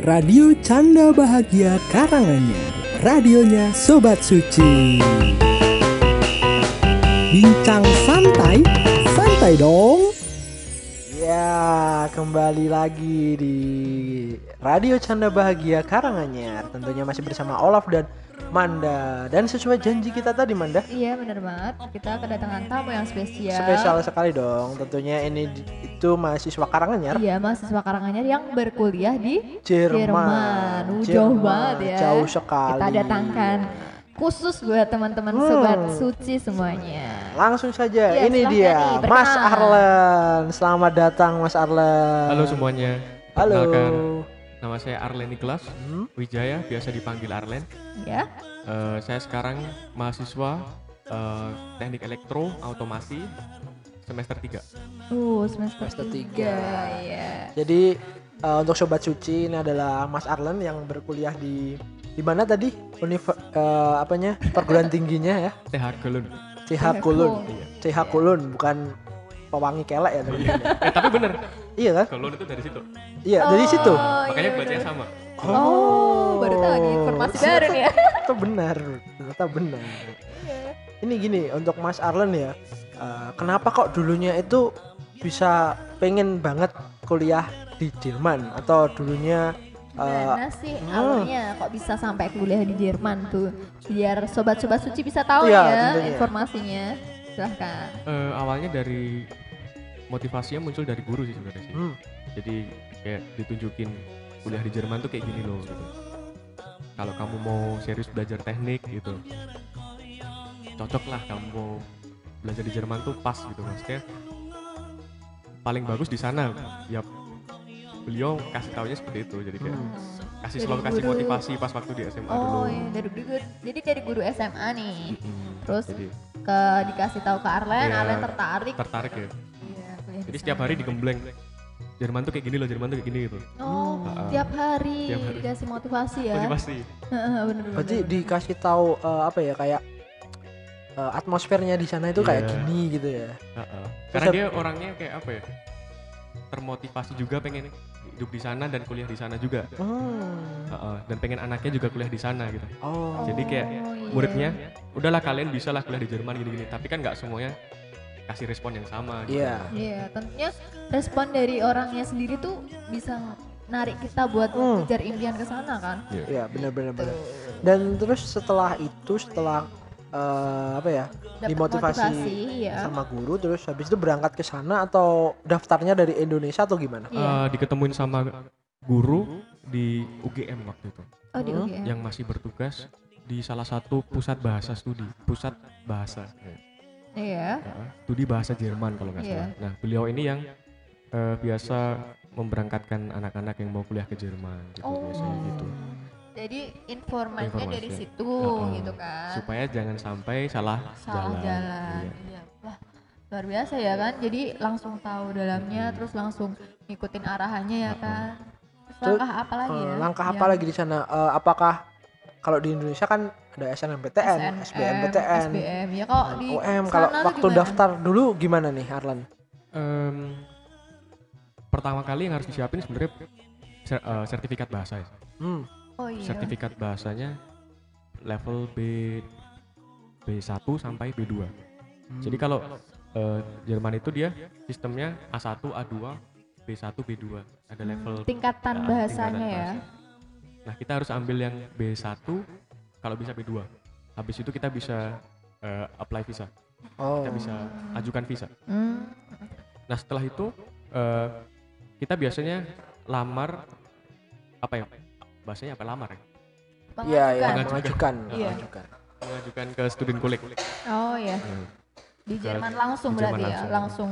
Radio Canda Bahagia Karanganyar. Radionya Sobat Suci. Bincang santai, santai dong. Ya, kembali lagi di Radio Canda Bahagia Karanganyar. Tentunya masih bersama Olaf dan Manda. Dan sesuai janji kita tadi, Manda, Iya bener banget, kita kedatangan tamu yang spesial spesial sekali dong. Tentunya ini itu mahasiswa Karanganyar. Iya mahasiswa Karanganyar yang berkuliah di Jerman. Jerman Uh, Jauh Jerman. banget ya Jauh sekali. Kita datangkan khusus buat teman-teman Hmm. sobat suci semuanya Langsung saja, Iya, ini dia nih, Mas. Arlen. Selamat datang Mas Arlen. Halo semuanya. Halo. Perkenalkan, nama saya Arlen Niklas Hmm? Wijaya, biasa dipanggil Arlen. Ya Eh, saya sekarang mahasiswa eh, Teknik Elektro Automasi semester 3. Uh semester, Semester tiga, tiga. ya Jadi eh, untuk sobat suci ini adalah Mas Arlen yang berkuliah di di mana tadi? Univ eh, apanya? Perguruan tingginya ya. TH. CH CH Kulun. Iya. CH Kulun bukan pewangi kelek ya tadi. Eh tapi bener, iya kan? Gelun itu dari situ. Iya, dari situ. Oh, Makanya iya, bacanya bener. sama. Oh, baru tahu nih informasi baru nih ya Ternyata benar. Ternyata benar. Ini gini untuk Mas Arlen ya. eh, kenapa kok dulunya itu bisa pengen banget kuliah di Jerman atau dulunya eh, Gimana sih hmm. awalnya kok bisa sampai kuliah di Jerman tuh biar sobat-sobat suci bisa tahu Iya, ya tentunya. informasinya silahkan Eh, awalnya dari motivasinya muncul dari guru sih sebenarnya sih. hmm, Jadi kayak ditunjukin kuliah di Jerman tuh kayak gini loh gitu. Kalau kamu mau serius belajar teknik gitu, cocok lah kamu mau belajar di Jerman tuh pas gitu maksudnya. Paling bagus di sana. Ya beliau kasih taunya seperti itu jadi kayak Hmm. kasih Dari selalu kasih motivasi pas waktu di SMA dulu. oh iya dari guru jadi dari guru SMA nih Mm-mm. terus jadi ke dikasih tahu ke Arlen Iya. Arlen tertarik tertarik ya. Iya, Jadi setiap hari digembleng. Jerman tuh kayak gini loh, Jerman tuh kayak gini gitu. oh Hmm. tiap hari, Tiap hari. dikasih motivasi ya Motivasi. bener bener berarti dikasih tahu eh, apa ya kayak eh, atmosfernya di sana itu kayak Iya. gini gitu ya. Heeh. Karena Terus dia orangnya kayak apa ya? Termotivasi juga pengen hidup di sana dan kuliah di sana juga. Hmm. Heeh. Dan pengen anaknya juga kuliah di sana gitu. Oh. Jadi kayak Oh, iya. muridnya, udahlah kalian bisa lah kuliah di Jerman gini-gini. Tapi kan nggak semuanya kasih respon yang sama. Gitu. Iya. Iya, tentunya respon dari orangnya sendiri tuh bisa narik kita buat Hmm. ngejar impian ke sana kan. Iya, benar-benar benar. Dan terus setelah itu setelah eh, apa ya? Dapat Dimotivasi motivasi, ya. sama guru terus habis itu berangkat ke sana atau daftarnya dari Indonesia atau gimana? Iya. Eh, diketemuin sama guru di UGM waktu itu. Oh di Hmm? UGM. yang masih bertugas di salah satu pusat bahasa studi, pusat bahasa, Iya. Ya, studi bahasa Jerman kalau nggak Iya. salah. Nah, beliau ini yang eh, biasa memberangkatkan anak-anak yang mau kuliah ke Jerman, gitu Oh. biasanya gitu, Jadi informasinya Informasi. dari situ Heeh. gitu kan. supaya jangan sampai salah, Salah jalan. Iya. Iya. Wah, luar biasa ya kan. Jadi langsung tahu dalamnya terus langsung ngikutin arahannya ya kan. Terus Terus, langkah apa lagi Eh, ya? langkah apa lagi di sana? Eh, apakah kalau di Indonesia kan ada SNMPTN, SNM, SBMPTN, SBM ya kalau di UM. Kalau waktu gimana? daftar dulu gimana nih, Arlan? Em, pertama kali yang harus disiapin sebenarnya eh, sertifikat bahasa ya. Hmm. Oh iya. Sertifikat bahasanya level B B1 sampai B2. Jadi kalau eh, Jerman itu dia sistemnya A1, A2, B1, B2. Ada level tingkatan Ah, bahasanya tingkatan ya. bahasa. Nah, kita harus ambil yang B1 kalau bisa B2. Habis itu kita bisa eh, apply visa. Oh. Kita bisa ajukan visa. Hmm. Nah, setelah itu eh, kita biasanya lamar apa ya? Bahasanya apa lamar ya? Iya, iya, Mengajukan. mengajukan, Iya. mengajukan. Mengajukan ke student college. Oh iya. Hmm. Di Jerman langsung di Jerman berarti ya, langsung. langsung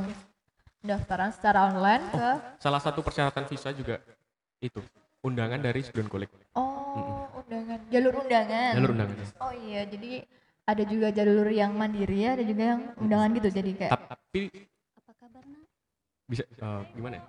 daftaran secara online ke Salah satu persyaratan visa juga itu undangan dari student college. oh undangan jalur undangan. Jalur undangan. Oh iya, jadi ada juga jalur yang mandiri ada juga yang undangan gitu jadi kayak Tapi bisa eh, gimana ya?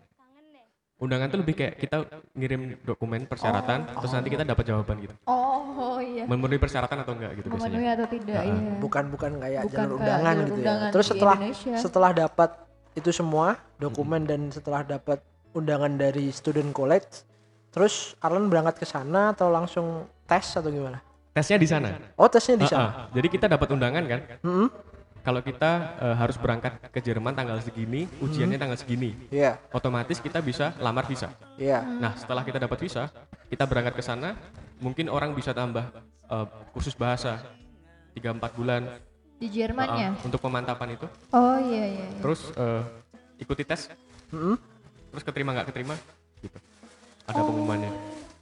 Undangan tuh lebih kayak kita ngirim dokumen persyaratan terus nanti kita dapat jawaban gitu. oh, iya Memenuhi persyaratan atau enggak gitu memenuhi biasanya. atau tidak iya Bukan bukan kayak Bukan jalur kayak undangan jalur gitu undangan ya. Terus setelah Indonesia. setelah dapat itu semua dokumen dan setelah dapat undangan dari student college Terus Arlen berangkat ke sana atau langsung tes atau gimana? Tesnya di sana. Oh tesnya di sana. ah. Jadi kita dapat undangan kan. Mm-mm. Kalau kita eh, harus berangkat ke Jerman tanggal segini, ujiannya tanggal segini. Iya, Otomatis kita bisa lamar visa. iya. Nah, setelah kita dapat visa, kita berangkat ke sana, mungkin orang bisa tambah eh, kursus bahasa 3-4 bulan Di Jermannya. ah, untuk pemantapan itu. Oh iya iya. iya. Terus eh, ikuti tes, Mm-mm. terus keterima nggak keterima, gitu. Ada pengumumannya.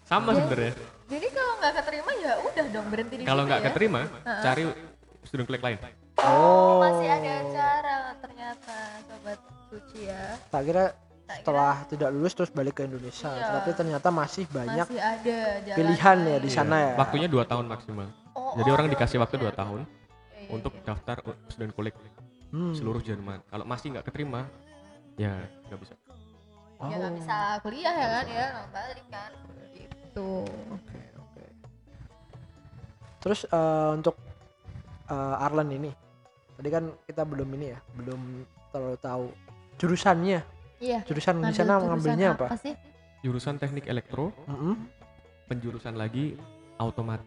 Sama sebenarnya. Jadi kalau nggak keterima ya udah dong berhenti di Kalau situ nggak ya. keterima, cari student klik lain. Oh, Masih ada cara ternyata sobat suci ya. tak kira setelah tidak lulus terus balik ke Indonesia. Iya. Tapi ternyata masih banyak Masih ada jalan pilihan ya di sana ya. Waktunya 2 tahun maksimal. Oh, Jadi oh, orang dua dikasih waktu tahun 2 ya. tahun Iya, iya, untuk iya. daftar student kulik Hmm. seluruh Jerman. Kalau masih nggak keterima, ya nggak bisa. ya nggak bisa kuliah ya kan ya nggak balik kan gitu Oke, oke. Terus eh, untuk eh, Arlen ini, tadi kan kita belum ini ya, belum terlalu tahu jurusannya. iya Jurusan di sana mengambilnya apa? sih Jurusan teknik elektro, Mm-mm. penjurusan lagi automat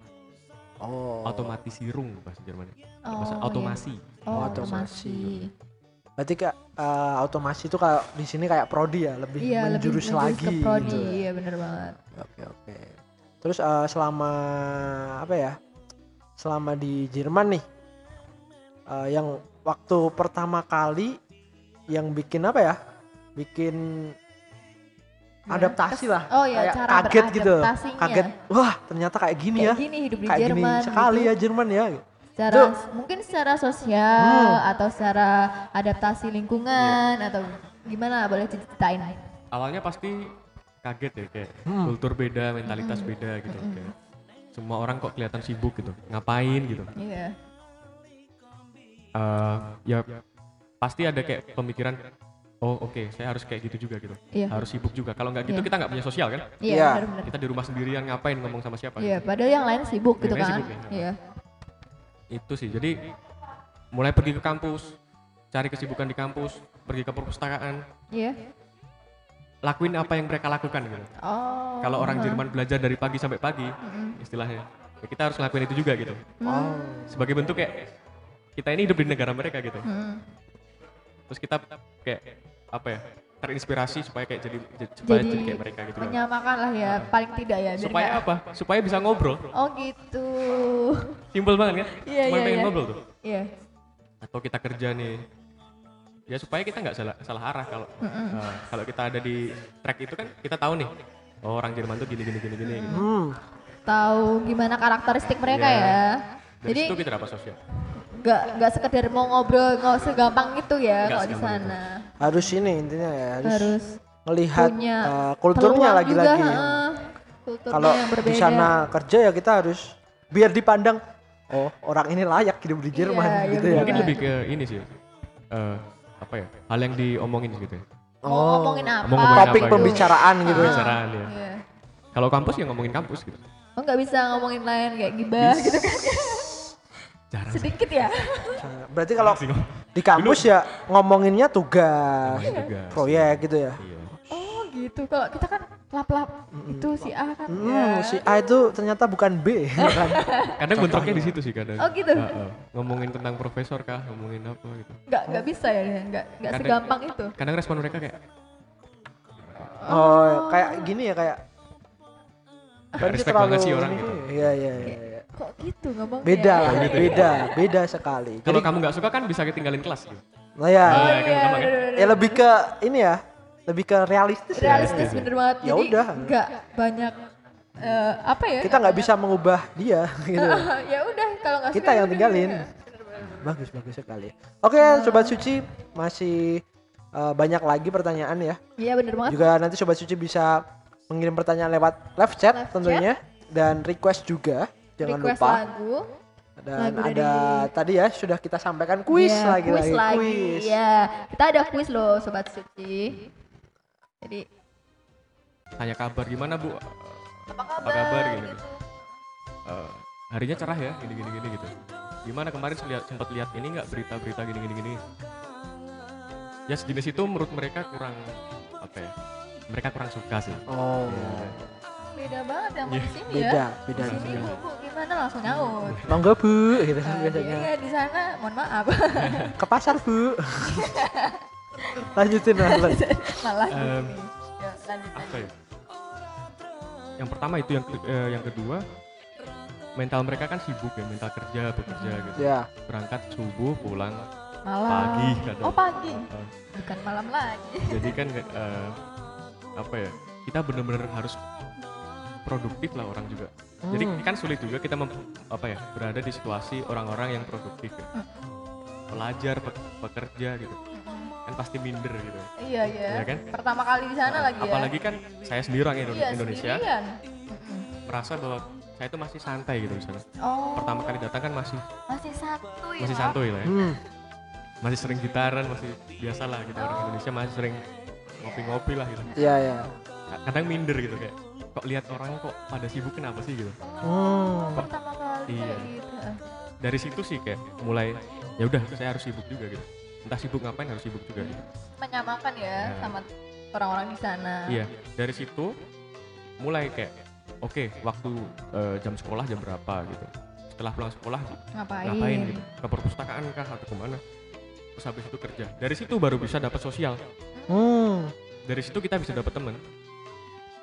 Oh. automatisierung bahasa Jermannya. oh, bahasa iya. automasi. oh, Otomasi. otomasi Berarti kak eh, otomasi itu kayak di sini kayak prodi ya, lebih iya lebih menjurus menjurus lagi. ke prodi gitu ya. iya bener banget Oke oke. Terus eh, selama apa ya? Selama di Jerman nih, eh, yang waktu pertama kali yang bikin apa ya? Bikin Ya, adaptasi lah. oh ya kayak cara kaget gitu. Kaget. Wah ternyata kayak gini kayak ya. gini hidup di Kayak gini Jerman sekali gitu. ya Jerman ya. secara Itu- mungkin secara sosial Hmm. atau secara adaptasi lingkungan atau gimana boleh ceritain Awalnya pasti kaget ya kayak Hmm. kultur beda, mentalitas beda gitu. Kayak semua orang kok kelihatan sibuk gitu. Ngapain gitu. iya Eh, ya pasti ada kayak pemikiran oh oke saya harus kayak gitu juga gitu. Iya. Harus sibuk juga. Kalau nggak gitu Iya. kita nggak punya sosial kan? iya Iya. benar-benar Kita di rumah sendirian ngapain ngomong sama siapa? iya gitu. padahal yang lain sibuk gitu lain kan sibuk ya. iya Itu sih. Jadi mulai pergi ke kampus, cari kesibukan di kampus, pergi ke perpustakaan, iya lakuin apa yang mereka lakukan gitu. oh Kalau orang aha. Jerman belajar dari pagi sampai pagi, Mm-mm. istilahnya, ya kita harus lakuin itu juga gitu. Oh. Sebagai bentuk kayak kita ini hidup di negara mereka gitu. Mm. Terus kita kayak apa ya? Terinspirasi supaya kayak jadi, jadi supaya jadi, jadi kayak mereka gitu. menyamakan lah ya paling tidak ya Supaya nggak- apa? Supaya bisa ngobrol. oh gitu Simpel banget kan? Iya, Cuma iya, pengen iya. ngobrol tuh. iya Atau kita kerja nih. Ya supaya kita nggak salah salah arah kalau eh, kalau kita ada di track itu kan kita tahu nih. Oh, orang Jerman tuh gini gini gini gini. gitu. Hmm. tahu gimana karakteristik mereka Iya. ya Dari jadi situ kita dapat sosial. Nggak nggak sekedar mau ngobrol nggak segampang itu ya kalau di sana Harus ini intinya ya, harus, harus melihat punya eh, kulturnya lagi-lagi. Kalau di sana kerja ya kita harus biar dipandang oh orang ini layak hidup di Jerman Iya, iya gitu ya. Mungkin lebih ke ini sih. eh apa ya? Hal yang diomongin gitu. ya. mau Oh, ngomongin apa Mau ngomongin Topik apa gitu. pembicaraan gitu ya. Pembicaraan ya. Iya. Kalau kampus ya ngomongin kampus gitu. oh nggak bisa ngomongin lain kayak gibah gitu kan Jarang sih. sedikit ya Berarti kalau sih di kampus ya ngomonginnya tugas, Ngomongin tugas. proyek gitu ya. Iya. oh gitu kalau kita kan lap-lap itu si A kan Hmm, ya. si A itu ternyata bukan B, kan? Kadang bentroknya di situ sih kadang. Oh, gitu? Heeh. Ngomongin tentang profesor kah, ngomongin apa gitu. nggak nggak bisa ya nggak nggak Kadang- segampang itu Kadang respon mereka kayak Oh, kayak gini ya kayak respect banget sih orang ini. gitu. Iya, iya, iya. Iya. kok gitu ngomongnya Beda lah, gitu ya. beda, beda sekali. kalau kamu nggak suka kan bisa ketinggalin kelas gitu. nah ya, oh Iya, kan iya kan? bener-bener. ya lebih ke ini ya, lebih ke realistis. ya. realistis bener banget Ya jadi udah. nggak banyak eh, apa ya Kita nggak bisa mengubah dia, gitu. ya udah kalau nggak Kita suka ya yang udah. tinggalin. Bagus, bagus sekali. Oke, sobat suci masih eh, banyak lagi pertanyaan ya. iya bener banget Juga nanti sobat suci bisa mengirim pertanyaan lewat live chat Live tentunya dan request juga. Jangan request lupa. lagu Dan lagu dari- ada tadi ya sudah kita sampaikan kuis Iya, lagi kuis lagi lagi kuis. ya kita ada kuis loh sobat suci jadi Tanya kabar gimana bu? apa kabar, Apa kabar gitu. gitu. Eh, harinya cerah ya, gini gini gini gitu. Gimana kemarin lihat sempat lihat ini nggak berita-berita gini gini gini? Ya sejenis itu menurut mereka kurang apa ya? Mereka kurang suka sih. Oh. beda banget sama Iya. di sini ya beda beda di di sini gimana langsung nyaut monggo bu. Gitu Nah, biasanya. dia di sana mohon maaf. Ke pasar bu. Lanjutin Arlen malah Em, gini. Ya, lanjut apa ya? Yang pertama itu yang eh, yang kedua mental mereka kan sibuk ya mental kerja bekerja gitu. Ya berangkat subuh pulang malam. pagi kadang oh pagi. Eh, bukan malam lagi. Jadi kan eh, apa ya kita bener-bener harus produktif lah orang juga. Jadi Hmm. kan sulit juga kita mem- apa ya berada di situasi orang-orang yang produktif ya. pelajar pe- pekerja gitu. Kan pasti minder gitu. Iya iya. Ya kan? Pertama kali di sana lagi ya? apalagi kan saya sendiri orang Indo- iya, Indonesia sendirian. Merasa bahwa saya itu masih santai gitu di sana. Oh. Pertama kali datang kan masih masih satu ya masih santuy lah ya. Hmm. masih sering gitaran masih biasa lah gitu orang Oh. Indonesia masih sering ngopi-ngopi lah gitu. Ya ya kadang minder gitu kayak kok lihat orang kok pada sibuk kenapa sih gitu? Oh. Pertama kali Iya. kayak gitu dari situ sih kayak mulai ya udah saya harus sibuk juga gitu. Entah sibuk ngapain harus sibuk juga gitu. Menyamakan ya Ya. sama orang-orang di sana. Iya. Dari situ mulai kayak oke waktu eh, jam sekolah jam berapa gitu. Setelah pulang sekolah ngapain, ngapain gitu? Ke perpustakaan kah atau ke mana terus habis itu kerja. Dari situ baru bisa dapat sosial. Hmm. dari situ kita bisa dapat teman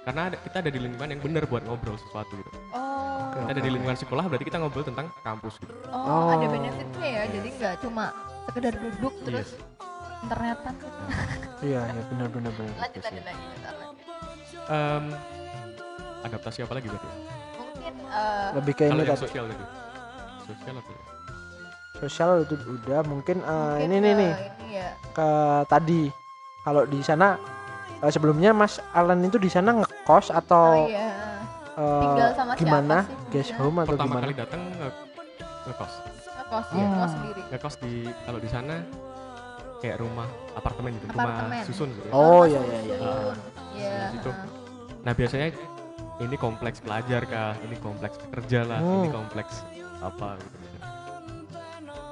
karena ada- kita ada di lingkungan yang benar buat ngobrol sesuatu gitu. Oh. Kita ada di lingkungan sekolah berarti kita ngobrol tentang kampus gitu. Oh, ada Oh. benefitnya ya jadi nggak cuma sekedar duduk terus internetan gitu. iya ya benar benar benar lanjut lanjut lagi bentar lagi. Em, adaptasi apa lagi berarti? Mungkin eh, lebih kalau ini tadi. sosial tadi. Sosial apa ya? sosial itu udah mungkin, eh, mungkin ini nih ke nih. ini ya. Ke tadi. Kalau di sana eh, sebelumnya Mas Alan itu di sana ngekos oh atau iya eh, tinggal sama siapa gimana sih guest home atau pertama gimana kali datang nge ngekos ngekos ya ngekos sendiri ngekos di kalau di sana kayak rumah apartemen gitu Apartemen. rumah susun gitu ya. Oh, iya, iya, iya. iya Di situ. heeh. nah biasanya ini kompleks pelajar kah ini kompleks pekerja lah Hmm. ini kompleks apa gitu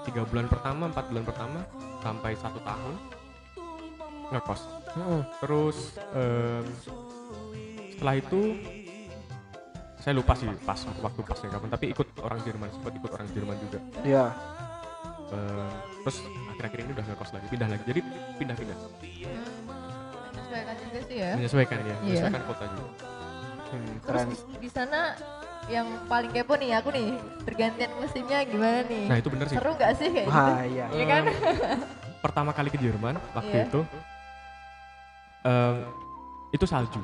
tiga bulan pertama empat bulan pertama sampai satu tahun ngekos Mm-mm. terus em, setelah itu saya lupa sih pas waktu pasnya kapan tapi ikut orang Jerman sempat ikut orang Jerman juga. Iya. Em, terus akhir-akhir ini udah ngekos lagi pindah lagi jadi pindah-pindah. Menyesuaikan juga sih ya. Menyesuaikan ya Iya. menyesuaikan kota juga. Hmm, terus di, di sana yang paling kepo nih aku nih pergantian musimnya gimana nih? Nah itu bener sih. Seru gak sih kayak gitu? wah iya. Iya kan? Pertama kali ke Jerman waktu Iya. itu em, itu salju.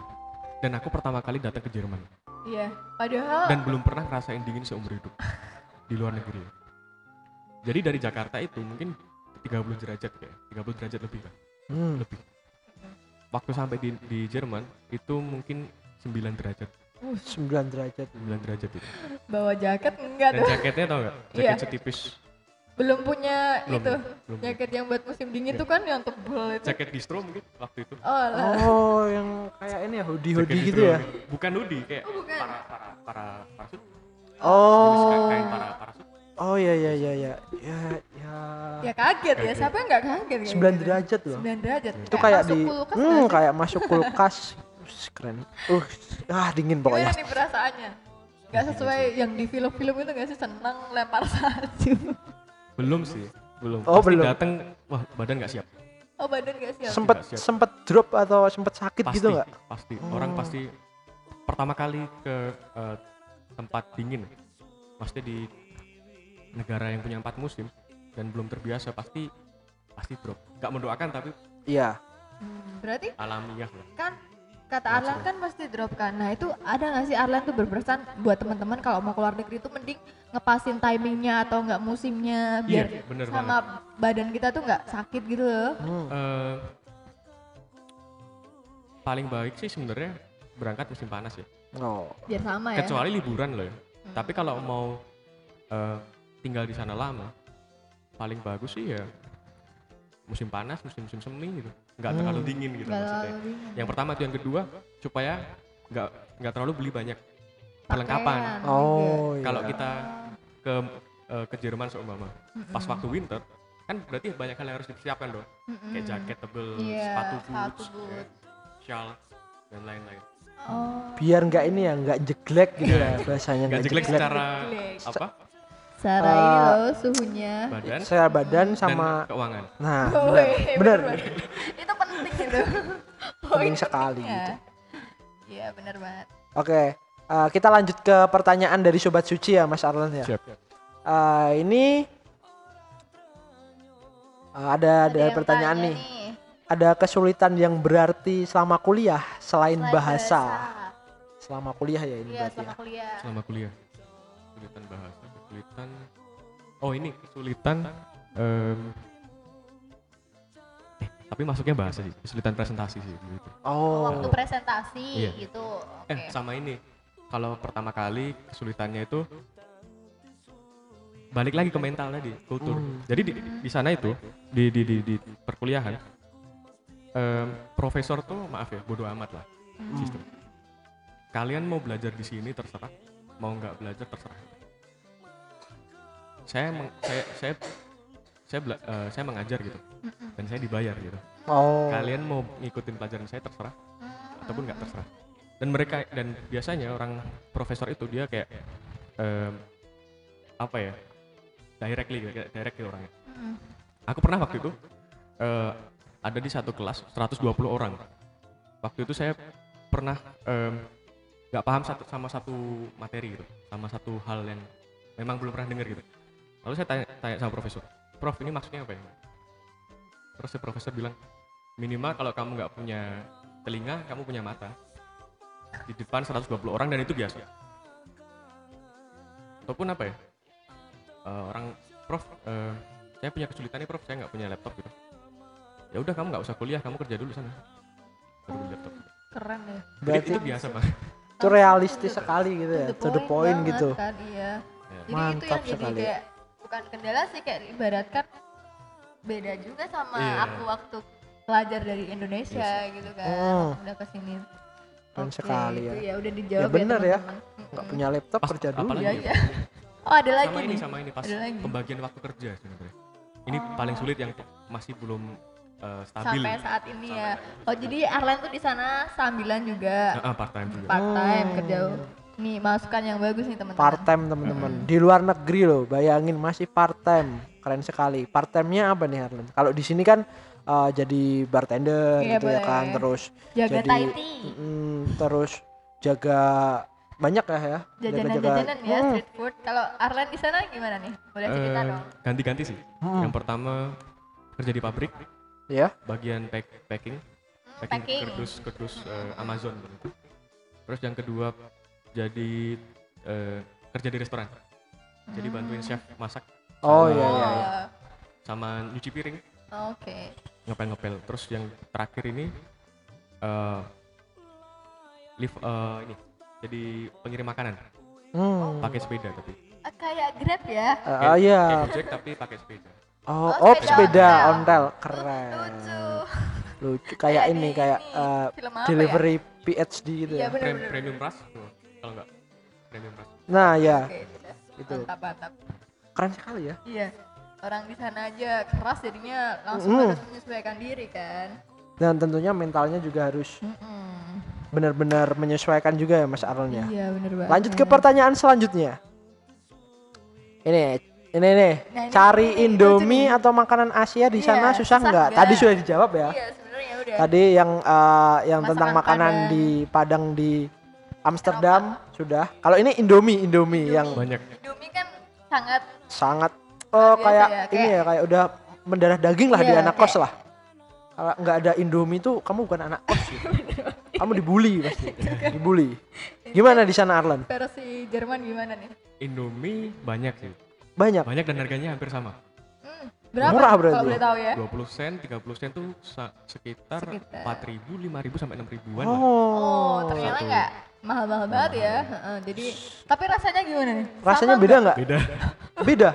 Dan aku pertama kali datang ke Jerman. Iya padahal dan belum pernah ngerasain dingin seumur hidup. Di luar negeri. Jadi dari Jakarta itu mungkin 30 derajat kayak 30 derajat lebih lah. Hmm. lebih. Waktu sampai di, di Jerman itu mungkin 9 derajat. 9 derajat. 9 derajat itu. Bawa jaket enggak dan tuh jaketnya tau gak Iya. jaket setipis belum punya belum itu belum jaket yang buat musim dingin tuh kan yang tebel itu. Jaket distro mungkin waktu itu. Oh lah. Oh yang kayak ini ya hoodie hoodie gitu ya? Bukan hoodie kayak Oh, bukan. para para para parasut. Oh. Ka- kain para parasut. Oh ya ya ya ya. Ya ya. Ya kaget ya. Siapa yang nggak kaget kayak 9 gitu? derajat loh. 9 derajat. Itu kayak masuk di kulkas hmm, kayak masuk kulkas. Ush, keren. Uh ah dingin gimana pokoknya. nih perasaannya? Nggak sesuai yang di film-film itu nggak sih? Senang lempar salju belum sih belum. Oh, Pasti belum. datang wah badan nggak siap. Oh badan nggak siap? Sempet Nggak siap. sempet drop atau sempet sakit pasti gitu nggak? pasti. Orang Oh. pasti pertama kali ke eh, tempat dingin. Pasti di negara yang punya empat musim dan belum terbiasa pasti pasti drop. Nggak mendoakan tapi iya. Hmm, berarti alamiah lah. kan kata Arlan kan pasti drop kan. Nah itu ada nggak sih Arlan tuh berpesan buat teman-teman kalau mau keluar negeri itu mending ngepasin timingnya atau nggak musimnya biar iya bener banget. sama badan kita tuh nggak sakit gitu loh. Hmm. Eh, paling baik sih sebenarnya berangkat musim panas ya. Oh. Biar sama ya. Kecuali liburan loh ya. Hmm. tapi kalau mau eh, tinggal di sana lama paling bagus sih ya musim panas musim musim semi gitu nggak Hmm. terlalu dingin gitu maksudnya dingin. yang pertama itu yang kedua supaya nggak nggak terlalu beli banyak perlengkapan oh iya. kalau kita ke eh, ke Jerman seumpama juga. pas waktu winter kan berarti banyak hal yang harus dipersiapkan dong kayak jaket tebel Iya, sepatu boots boot. shawl dan lain-lain Oh. biar nggak ini ya nggak jeglek gitu lah bahasanya Nggak jelek secara apa? Cara ini loh suhunya. Badan secara badan dan sama keuangan. nah Woi, bener gitu. penting sekali pentingnya. gitu. Iya benar banget. oke eh, kita lanjut ke pertanyaan dari sobat suci ya Mas Arlan ya Siap. Eh, ini eh, ada ada yang pertanyaan tanya nih ada kesulitan yang berarti selama kuliah selain Selain bahasa selama kuliah ya ini Iya berarti selama ya kuliah. Selama kuliah. Kesulitan bahasa, kesulitan Oh, ini kesulitan em, eh, tapi masuknya bahasa sih, kesulitan presentasi sih gitu. oh Waktu presentasi Iya. gitu. Eh, Oke. sama ini. Kalau pertama kali kesulitannya itu balik lagi ke mental tadi, kultur. Hmm. Jadi di, di sana itu di di di, di perkuliahan em, profesor tuh maaf ya, bodoh amat lah Hmm. sistem. Kalian mau belajar di sini terserah, mau nggak belajar terserah. Saya meng- saya saya saya bela- eh, saya mengajar gitu dan saya dibayar gitu. oh Kalian mau ngikutin pelajaran saya terserah ataupun nggak terserah. Dan mereka dan biasanya orang profesor itu dia kayak em, apa ya? Directly kayak direct gitu orangnya. Mm. Aku pernah waktu itu eh, ada di satu kelas 120 orang. Waktu itu saya pernah nggak paham satu sama satu materi gitu, sama satu hal yang memang belum pernah dengar gitu. Lalu saya tanya, tanya sama profesor, Prof ini maksudnya apa ya? Terus si profesor bilang, minimal kalau kamu nggak punya telinga, kamu punya mata. Di depan 120 orang dan itu biasa. Ataupun apa ya? Eh, orang, Prof, eh, saya punya kesulitan nih Prof, saya nggak punya laptop gitu. Ya udah kamu nggak usah kuliah, kamu kerja dulu sana. Baru beli laptop. Keren ya. Jadi berarti itu biasa Pak. itu realistis sekali gitu ya to the point gitu Kan, iya. Ya. Jadi itu Mantap yang jadi sekali. kayak bukan kendala sih kayak ibaratkan beda juga sama Iya. aku waktu pelajar dari Indonesia gitu kan. Hmm. Udah ke sini. Keren Oke, sekali itu ya. ya udah dijawab bener ya. teman-teman. nggak Mm-mm. punya laptop Pas- kerja dulu Iya, ya, iya. Oh, ada lagi sama ini nih. sama ini pas Ada lagi. pembagian waktu kerja sebenarnya. Ini Oh. paling sulit yang masih belum eh, stabil. Sampai saat ini Sampai ya. saat ini. Oh, jadi Arlen tuh di sana sambilan juga Nah, part time juga. part time Hmm. kerja. Nih, masukan yang bagus nih teman-teman. part time teman-teman di luar negeri loh bayangin masih part time keren sekali part time-nya apa nih Harlan kalau di sini kan uh, jadi bartender Iya, gitu ya boleh. kan terus Jaga jadi mm, terus jaga banyak ya ya Jajanan-jajanan ya Mm, street food. Kalau Arlen di sana gimana nih? Boleh cerita Eh, dong. ganti-ganti sih. Hmm. Yang pertama kerja di pabrik, ya bagian pack- packing, Hmm, packing, packing. kerdus-kerdus eh, Amazon gitu. Terus yang kedua jadi eh, kerja di restoran. Jadi bantuin chef masak oh iya iya iya sama nyuci piring, Oh, Oke. ngepel-ngepel. Terus yang terakhir ini eh live eh, ini jadi pengirim makanan hmm. pakai sepeda tapi Ah, kayak Grab ya. Uh, kayak, oh iya kayak Gojek tapi pakai sepeda oh, Oh, oh sepeda ontel. ontel keren Lucu. lucu kayak ini kayak uh, film apa delivery PhD gitu Iya ya bener Prem- bener. premium rush kalau enggak premium rush nah ya Oke, udah. Itu. Mantap, mantap. Keren sekali ya Iya. Orang di sana aja keras jadinya langsung Mm. harus menyesuaikan diri kan. dan tentunya mentalnya juga harus benar-benar menyesuaikan juga ya Mas Arlen ya. Iya bener banget. Lanjut ke pertanyaan selanjutnya. Ini ini nih, Nah, ini- cari ini Indomie nih. atau makanan Asia di Iya, sana susah susah nggak? Tadi sudah dijawab ya. Iya sebenarnya udah. Tadi yang eh, yang tentang Masakan makanan Padang. di Padang di Amsterdam sudah. Kalau ini Indomie, Indomie, Indomie. yang banyak Indomie kan sangat sangat oh kayak, ya, ini kayak- ya kayak udah mendarah daging lah di Iya, anak kayak- kos lah. Kalau nggak ada Indomie tuh kamu bukan anak kos. gitu. kamu dibully pasti. Dibully. Gimana di sana Arlan? versi Jerman gimana nih? Indomie banyak sih Banyak. banyak dan harganya hampir sama Hmm, berapa? Murah berarti. Kalau boleh tahu ya. 20 sen 30 sen tuh sekitar Sekitar. 4000 5000 sampai 6000-an lah Oh, ternyata Satu. Mahal-mahal banget ya. Heeh, jadi tapi rasanya gimana nih? Rasanya Sama beda nggak? beda Beda.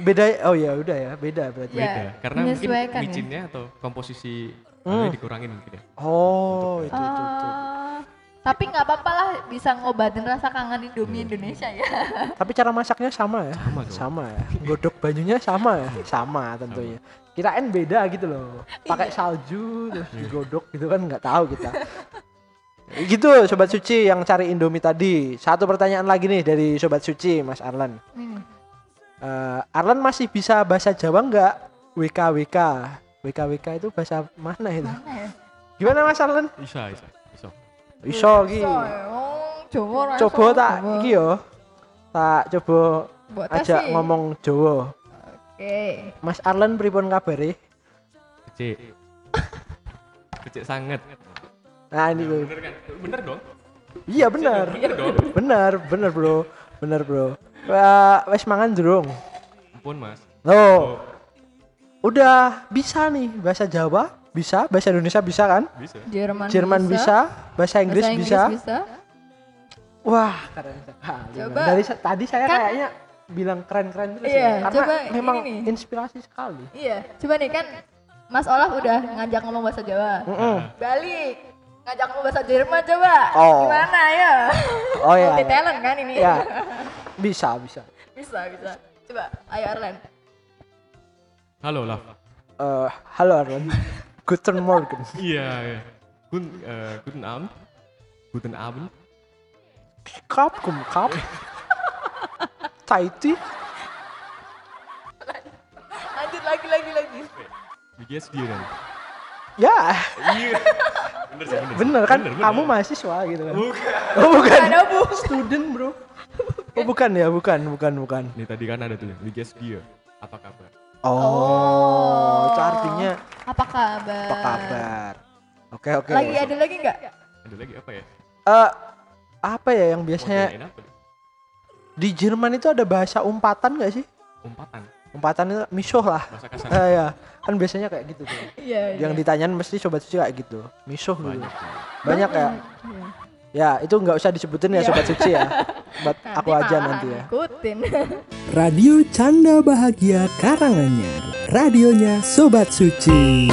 Beda. Oh ya udah ya, beda berarti. Iya. beda karena mungkin ya. micinnya atau komposisi Hmm. hmm. dikurangin mungkin ya Oh, itu itu. itu. Ah, tapi nggak apa-apa lah bisa ngobatin rasa kangen Indomie Indonesia ya. Tapi cara masaknya sama ya? Sama dong. Sama ya. Godok banyunya sama ya? Sama tentunya. Kirain beda gitu loh. Pakai salju terus digodok gitu kan nggak tahu kita. Gitu sobat suci yang cari Indomie tadi. Satu pertanyaan lagi nih dari sobat suci Mas Arlan. Ini. Eh, Arlan masih bisa bahasa Jawa nggak? WKWK. WKWK itu bahasa mana itu? Mana ya? Gimana Mas Arlan? Bisa, bisa, bisa. Iki. Jawa ora iso, Coba tak iki yo. Tak coba ajak sih. ngomong Jawa. Oke. Mas Arlan pripun kabare? Kecil. Kecil sangat. Nah ini tuh. Bener kan? Bener dong? Iya benar. Bener dong? Benar, benar bro. Benar bro. Wah, wes mangan durung. Ampun mas. Oh, udah bisa nih bahasa Jawa bisa, bahasa Indonesia bisa kan? Bisa. Jerman, Jerman bisa, bahasa Inggris, bahasa Inggris bisa. bisa. Wah, keren sekali. Coba. Dari tadi saya Kan- kayaknya bilang keren-keren terus Iya, ya. Karena coba memang ini nih. inspirasi sekali. Iya, coba nih kan Mas Olaf udah ngajak ngomong bahasa Jawa. Mm-mm. Balik ngajak ngomong bahasa Jerman coba. Oh. Gimana ya? Oh iya. Multi talent kan ini. Ya. Bisa, bisa. bisa, bisa. Coba, ayo Arlen. Halo lah. Eh, halo Arlan. Guten Morgen. Iya, iya. Guten, eh, guten Abend. Guten Abend. Kap, kum, kap. Taiti. Lanjut lagi, lagi, lagi. BGS dia kan. Ya, Iya. Bener sih, bener. bener kan? Bener, bener. Kamu mahasiswa gitu kan? Bukan. Oh, bukan. Ada bu. Student, bro. Oh, bukan ya, bukan, bukan, bukan. Nih tadi kan ada tuh BGS dia. Apa kabar? Oh, itu artinya Apa kabar? apa kabar? Oke, oke. Lagi ada lagi nggak? Ada lagi apa ya? Eh, apa ya yang biasanya di Jerman itu ada bahasa umpatan nggak sih? Umpatan. Umpatan itu misuh lah. Eh, ya, kan biasanya kayak gitu tuh. Iya. Yang ditanyain mesti sobat suci kayak gitu. Misuh gitu. Banyak. Banyak ya. Iya. Ya, itu nggak usah disebutin ya Iya. sobat suci ya. Buat aku aja nanti ya. Ikutin. Radio Canda Bahagia Karanganyar. Radionya Sobat Suci.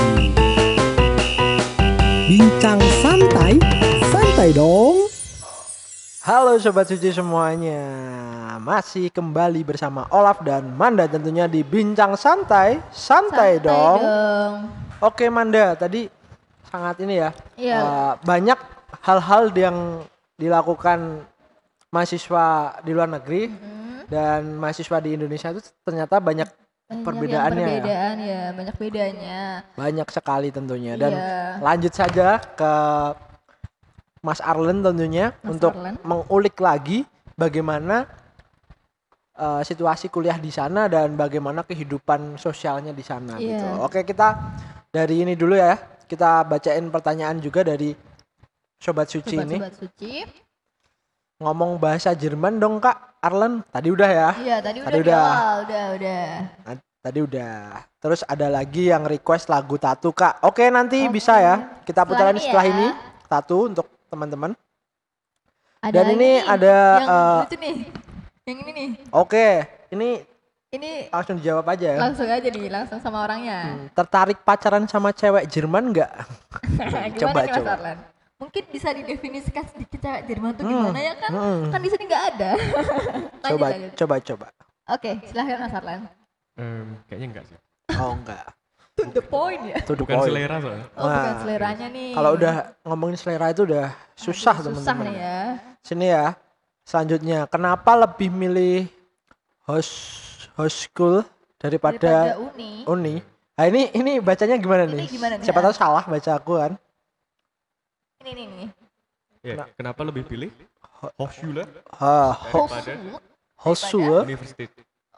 Bincang santai, santai dong. Halo sobat suci semuanya. Masih kembali bersama Olaf dan Manda tentunya di Bincang Santai. Santai, dong. Oke Manda, tadi sangat ini ya. Iya. eh, banyak hal-hal yang dilakukan mahasiswa di luar negeri dan mahasiswa di Indonesia itu ternyata banyak Banyak perbedaannya yang ya. perbedaan ya, banyak bedanya. banyak sekali tentunya dan Iya. lanjut saja ke Mas Arlen tentunya Mas untuk Arlen. mengulik lagi bagaimana eh, situasi kuliah di sana dan bagaimana kehidupan sosialnya di sana Iya. gitu. Oke, kita dari ini dulu ya. Kita bacain pertanyaan juga dari sobat suci ini. Sobat-sobat suci. Ngomong bahasa Jerman dong, Kak Arlen. Tadi udah ya. Iya, tadi, Tadi udah, udah. awal, udah, udah. Nah, tadi udah. Terus ada lagi yang request lagu Tatu, Kak. Oke, nanti Oke. bisa ya. Kita Setelah putaran ini setelah ya. ini Tatu untuk teman-teman. Dan lagi ini nih, ada, yang lucu nih. Yang ini nih. Oke, ini Ini langsung dijawab aja ya. langsung aja nih, langsung sama orangnya. Hmm, tertarik pacaran sama cewek Jerman nggak? Coba, nih coba. Arlan? Mungkin bisa didefinisikan sedikit cewek Jerman tuh Hmm, gimana ya kan? hmm. Kan di sini nggak ada. Lanjut, Coba, lanjut. coba, coba. Oke, silahkan Mas Arlan. Em, kayaknya enggak sih. Oh enggak. To the point ya. Itu the Bukan point. selera soalnya. Oh, bukan Wah, seleranya nih. Kalau udah ngomongin selera itu udah susah teman-teman. Susah nih ya. Sini ya. Selanjutnya, kenapa lebih milih host host school Daripada daripada uni. uni? Nah ini ini bacanya gimana Ini nih? gimana nih, Siapa ah? tahu salah baca aku kan. Ini nih nih. Ya, kenapa lebih pilih Hochschule Ha, daripada host school. University?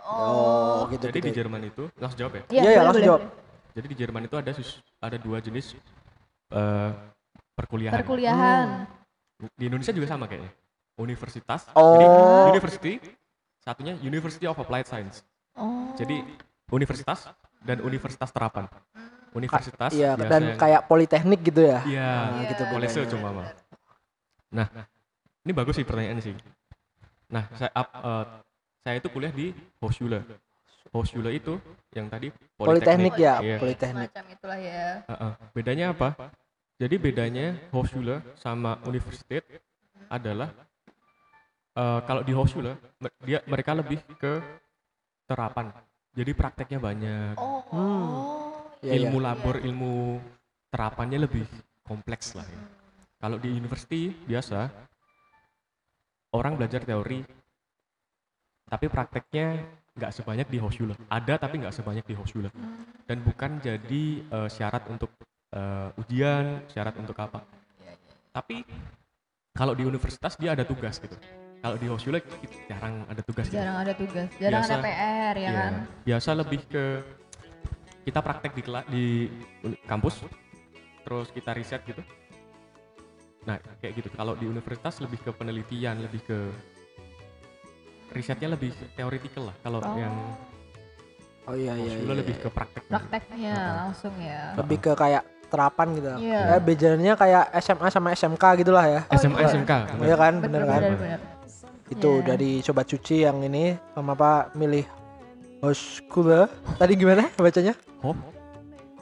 Oh, gitu Jadi di gitu. Jerman itu langsung jawab ya. Iya, iya, boleh, langsung boleh, jawab. boleh. Jadi di Jerman itu ada sus- ada dua jenis eh, perkuliahan. Perkuliahan. Di Indonesia juga sama kayaknya. Universitas. Oh. Jadi university satunya University of Applied Science. Oh. Jadi universitas dan universitas terapan. Universitas Iya, dan yang- kayak politeknik gitu ya. Iya, Nah, gitu Kolese bedanya. cuma mah. Nah, ini bagus sih pertanyaannya sih. Nah, saya up, eh, saya itu kuliah di Hochschule. Hochschule itu yang tadi Politeknik ya, Iya. politeknik. Semacam itulah ya. Heeh. Bedanya apa? Jadi bedanya Hochschule sama Universität adalah eh, kalau di Hochschule dia mereka lebih ke terapan. Jadi prakteknya banyak. Oh. Hmm. Iya, ilmu iya. labor, ilmu terapannya lebih kompleks lah. Ya. kalau di university biasa orang belajar teori tapi prakteknya nggak sebanyak di Hochschule ada tapi nggak sebanyak di Hochschule dan bukan jadi eh, syarat untuk eh, ujian syarat untuk apa tapi kalau di universitas dia ada tugas gitu kalau di Hochschule jarang ada tugas gitu. Jarang ada tugas, jarang Biasa- ada PR ya Iya, kan. biasa lebih ke kita praktek di di kampus terus kita riset gitu nah kayak gitu kalau di universitas lebih ke penelitian lebih ke risetnya lebih teoretikal lah kalau Oh. yang Oh iya iya. Iya, lebih iya. ke praktek Prakteknya Heeh. langsung ya. lebih ke kayak terapan gitu. Iya. Eh bedanya kayak SMA sama SMK gitulah ya. Oh, SMA iya. SMK Oh, iya kan, bener, Bener kan? bener bener. Itu Iya. dari sobat cuci yang ini sama apa milih Hochschule. Tadi gimana bacanya? Ho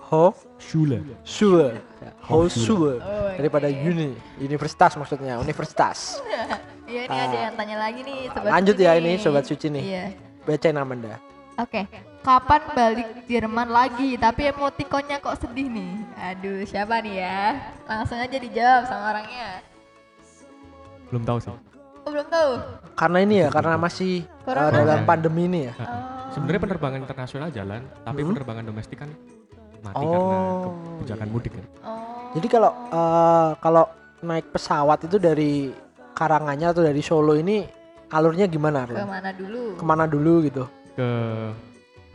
Ho Schule Schule. Hochschule. Oh, Daripada oke. uni, universitas maksudnya, universitas. Iya ini ada yang tanya lagi nih sobat Lanjut suci ya ini sobat suci nih. Iya. Bacain Amanda. Oke. Kapan balik Jerman lagi? Tapi emotikonnya kok sedih nih. Aduh, siapa nih ya? Langsung aja dijawab sama orangnya. belum tahu sih Oh, belum tahu. Karena ini ya, karena masih uh, dalam Iya. pandemi ini ya. Oh. sebenarnya penerbangan internasional jalan tapi Hmm. penerbangan domestik kan mati karena Oh, kebijakan iya. mudik kan Oh. Jadi kalau uh, kalau naik pesawat itu dari Karanganyar atau dari Solo ini alurnya gimana? ke Arlan? mana dulu? Ke mana dulu gitu? ke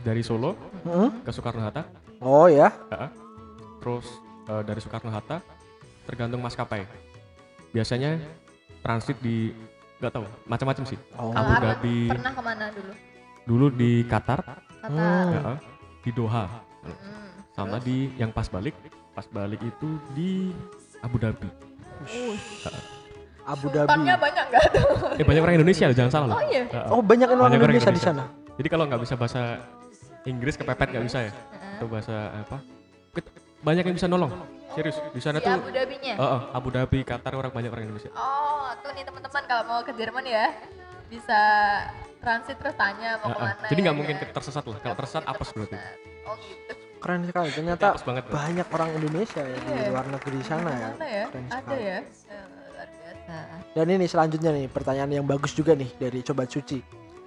dari Solo Hmm? ke Soekarno Hatta Oh ya, terus eh, dari Soekarno Hatta tergantung maskapai biasanya transit di nggak tahu macam-macam sih Oh. Abu Dhabi Pernah ke mana dulu? dulu di Qatar Kata. Hmm. ya, di Doha Hmm. sama di yang pas balik pas balik itu di Abu Dhabi Uh, Abu sultannya Dhabi. banyak gak tuh? eh banyak orang Indonesia loh jangan salah loh Oh iya. Ya, Oh banyak orang Banyak orang Indonesia di Indonesia. sana. jadi kalau nggak bisa bahasa Inggris kepepet nggak bisa ya Heeh. atau bahasa apa banyak yang bisa nolong serius di sana Di tuh Abu Dhabi-nya. eh, eh, Abu Dhabi Qatar orang banyak orang Indonesia Oh, tuh nih teman-teman kalau mau ke Jerman ya bisa transit terus tanya mau Eh, eh. ke mana. jadi ya nggak mungkin kan? tersesat lah kalau tersesat apes berarti Oh gitu. Keren sekali. Ternyata apes banget Bro. banyak orang Indonesia ya di Iya. luar negeri sana ya. Ya? Keren Ada ya. Eh, luar biasa. Dan ini selanjutnya nih pertanyaan yang bagus juga nih dari Coba Suci.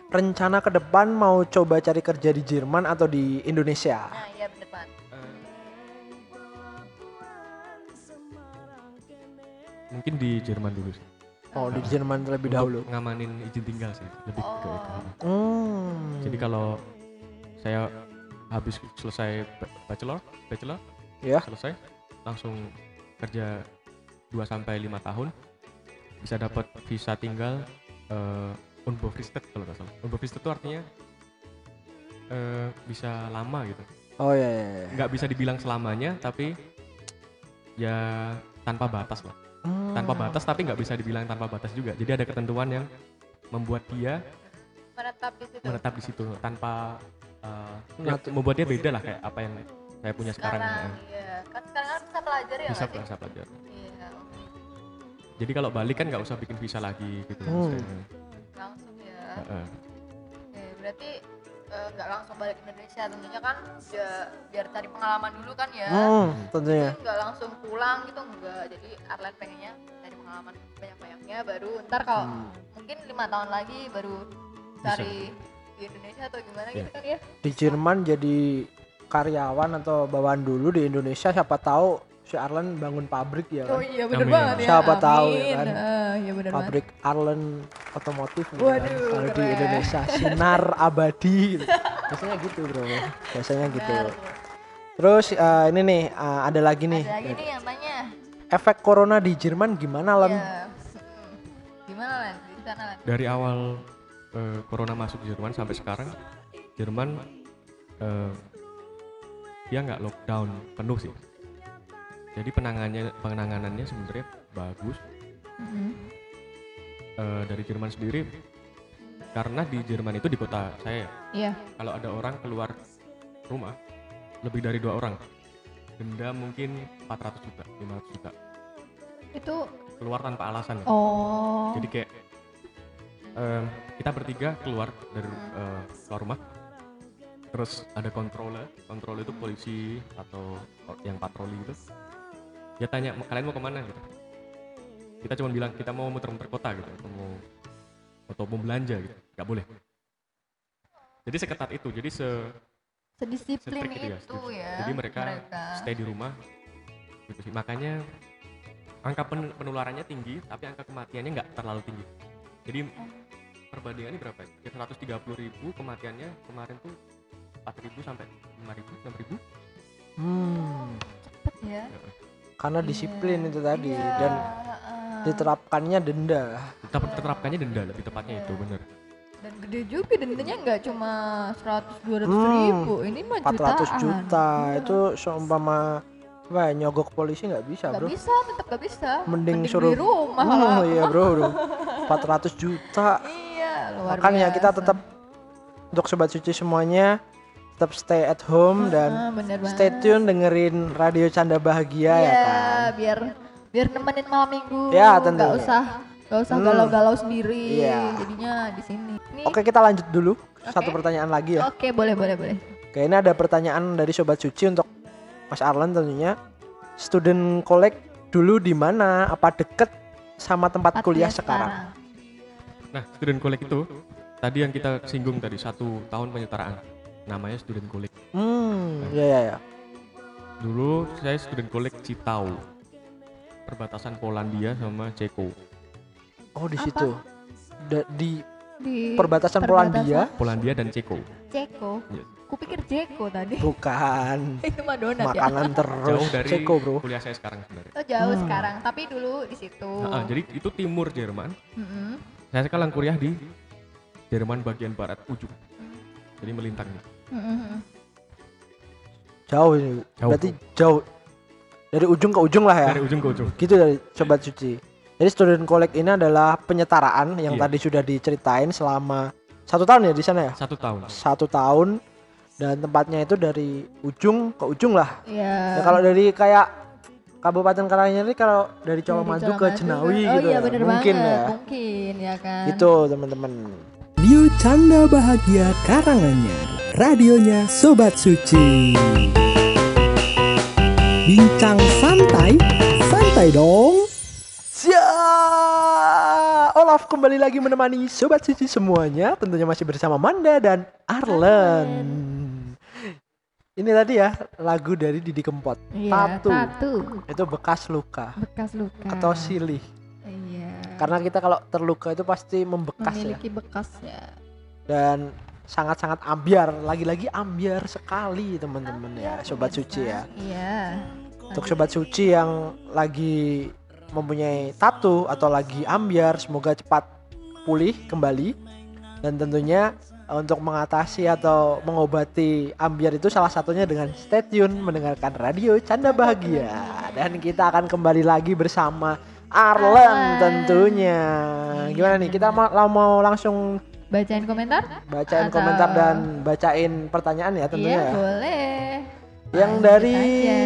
Rencana ke depan mau coba cari kerja di Jerman atau di Indonesia? Nah, mungkin di Jerman dulu sih Oh di Jerman terlebih Untuk dahulu. ngamanin izin tinggal sih lebih ke itu Hmm. jadi kalau saya habis selesai ba- bachelor bachelor Ya. selesai langsung kerja 2 sampai 5 tahun bisa dapat visa tinggal uh, unbefristet kalau nggak salah unbefristet itu artinya eh, bisa lama gitu Oh ya ya. ya. nggak bisa dibilang selamanya tapi ya tanpa batas lah Tanpa batas tapi nggak bisa dibilang tanpa batas juga jadi ada ketentuan yang membuat dia Menetap di situ. menetap di situ tanpa uh, ya, membuat dia beda lah kayak apa yang saya punya sekarang, Sekarang, ya. iya. Kan sekarang kan bisa pelajar ya bisa sih? bisa belajar Iya. jadi kalau balik kan nggak usah bikin visa lagi gitu Hmm. Langsung ya. Heeh. Oke, berarti nggak langsung balik Indonesia tentunya kan ya, biar cari pengalaman dulu kan ya. Hmm, tentunya. Jadi nggak langsung pulang gitu enggak. Jadi Arlen pengennya cari pengalaman banyak-banyaknya baru ntar kalau Hmm. mungkin lima tahun lagi baru cari di Indonesia atau gimana Iya. gitu kan ya. Di Jerman jadi karyawan atau bawaan dulu di Indonesia siapa tahu si Arlen bangun pabrik ya Oh kan? iya bener Amin. banget ya. Siapa tahu ya Amin. kan? Eh, iya bener banget. Pabrik Arlen otomotif gitu kan. Kalau di. Indonesia sinar abadi gitu. biasanya gitu bro biasanya gitu Bener. terus eh, ini nih eh, ada lagi nih Ada lagi nih yang tanya. efek corona di Jerman gimana Len? Iya. Hmm. Gimana Len? Di sana Len? dari awal eh, corona masuk di Jerman sampai sekarang Jerman eh, dia nggak lockdown penuh sih jadi penanganannya penanganannya sebenarnya bagus Mhm. Eh, dari Jerman sendiri karena di Jerman itu di kota saya ya, Iya. kalau ada orang keluar rumah lebih dari dua orang denda mungkin 400 juta 500 juta Itu keluar tanpa alasan ya. oh. jadi kayak em, kita bertiga keluar dari eh, keluar rumah terus ada kontroler kontrol itu polisi atau yang patroli gitu dia tanya "Mau- kalian mau ke mana? Gitu. Kita cuma bilang kita mau muter-muter kota gitu. Atau mau atau mau belanja gitu. Nggak boleh. Jadi seketat itu. Jadi se Sedisiplin gitu ya, itu ya. Jadi mereka stay di rumah gitu sih. Makanya angka pen- penularannya tinggi tapi angka kematiannya nggak terlalu tinggi. Jadi perbandingannya berapa ya? Ya 130 ribu kematiannya kemarin tuh 4 ribu sampai 5 ribu 6 ribu. Hmm, cepet ya. Karena Iya. disiplin itu tadi Iya, dan diterapkannya denda. tetap terapkannya denda lebih tepatnya itu bener Dan gede juga dendanya nggak cuma 100 200 Hmm, ribu, ini mah 400 jutaan. juta Iya. itu seumpama apa ya, nyogok polisi nggak bisa nggak bro bisa, tetap nggak bisa. Mending beli suruh- rumah. Hmm, iya bro, bro 400 juta Iya, luar makanya kita biasa. tetap untuk sobat suci semuanya tetap stay at home dan Ah, stay banget. tune dengerin radio canda bahagia ya Iya, kan biar biar nemenin malam minggu. Ya, Nggak tentunya. usah nggak usah Hmm. galau-galau sendiri. Iya. Jadinya di sini. Nih, oke kita lanjut dulu satu Oke. pertanyaan lagi ya Oke, boleh boleh boleh. oke ini ada pertanyaan dari sobat suci untuk Mas Arlan tentunya student collect dulu di mana apa deket sama tempat kuliah Tempatnya sekarang nah student collect itu tadi yang kita singgung tadi satu tahun penyetaraan namanya student collect hmm ya ya ya. Dulu saya student collect Citau. Perbatasan Polandia sama Ceko. Oh di Apa? situ? Da- di Di perbatasan perbatasan? Polandia Polandia dan Ceko. Ceko. Yes. Kupikir Jeko tadi. bukan. Itu mah donat ya. makanan terus. Jauh dari Ceko bro. kuliah saya sekarang sebenarnya. Oh, jauh Hmm. sekarang, tapi dulu di situ. Nah, jadi itu timur Jerman. Mm-mm. saya sekarang kuliah di Jerman bagian barat ujung. Jadi melintang nih Jauh ini Jauh. berarti jauh dari ujung ke ujung lah ya dari ujung ke ujung gitu dari sobat suci jadi student collect ini adalah penyetaraan yang Iya. tadi sudah diceritain selama satu tahun ya di sana ya satu tahun satu tahun dan tempatnya itu dari ujung ke ujung lah Iya. ya, kalau dari kayak Kabupaten Karanganyar ini kalau dari Dari Cawamadu ke Jenawi oh, gitu iya ya. bener mungkin banget. ya Mungkin ya kan. itu teman-teman Radio Canda Bahagia Karanganyar Radionya Sobat Suci Bincang santai, santai dong Sia Olaf kembali lagi menemani Sobat Suci semuanya Tentunya masih bersama Manda dan Arlen Ini tadi ya lagu dari Didi Kempot Iya, Tatu. Tatu. Itu bekas luka Bekas luka. atau silih. Karena kita kalau terluka itu pasti membekas ya. Memiliki bekas ya. Dan sangat-sangat ambiar Lagi-lagi ambiar sekali teman-teman ya Sobat Suci ya. Iya. Untuk Sobat Suci yang lagi mempunyai tato atau lagi ambiar semoga cepat pulih kembali. Dan tentunya eh, untuk mengatasi atau mengobati ambiar itu salah satunya dengan stay tune mendengarkan radio Canda Bahagia. Dan kita akan kembali lagi bersama Arlen tentunya gimana nih kita mau, mau langsung Bacain komentar? bacain Atau- komentar dan bacain pertanyaan ya tentunya Iya, ya. boleh. yang Lanjut dari aja.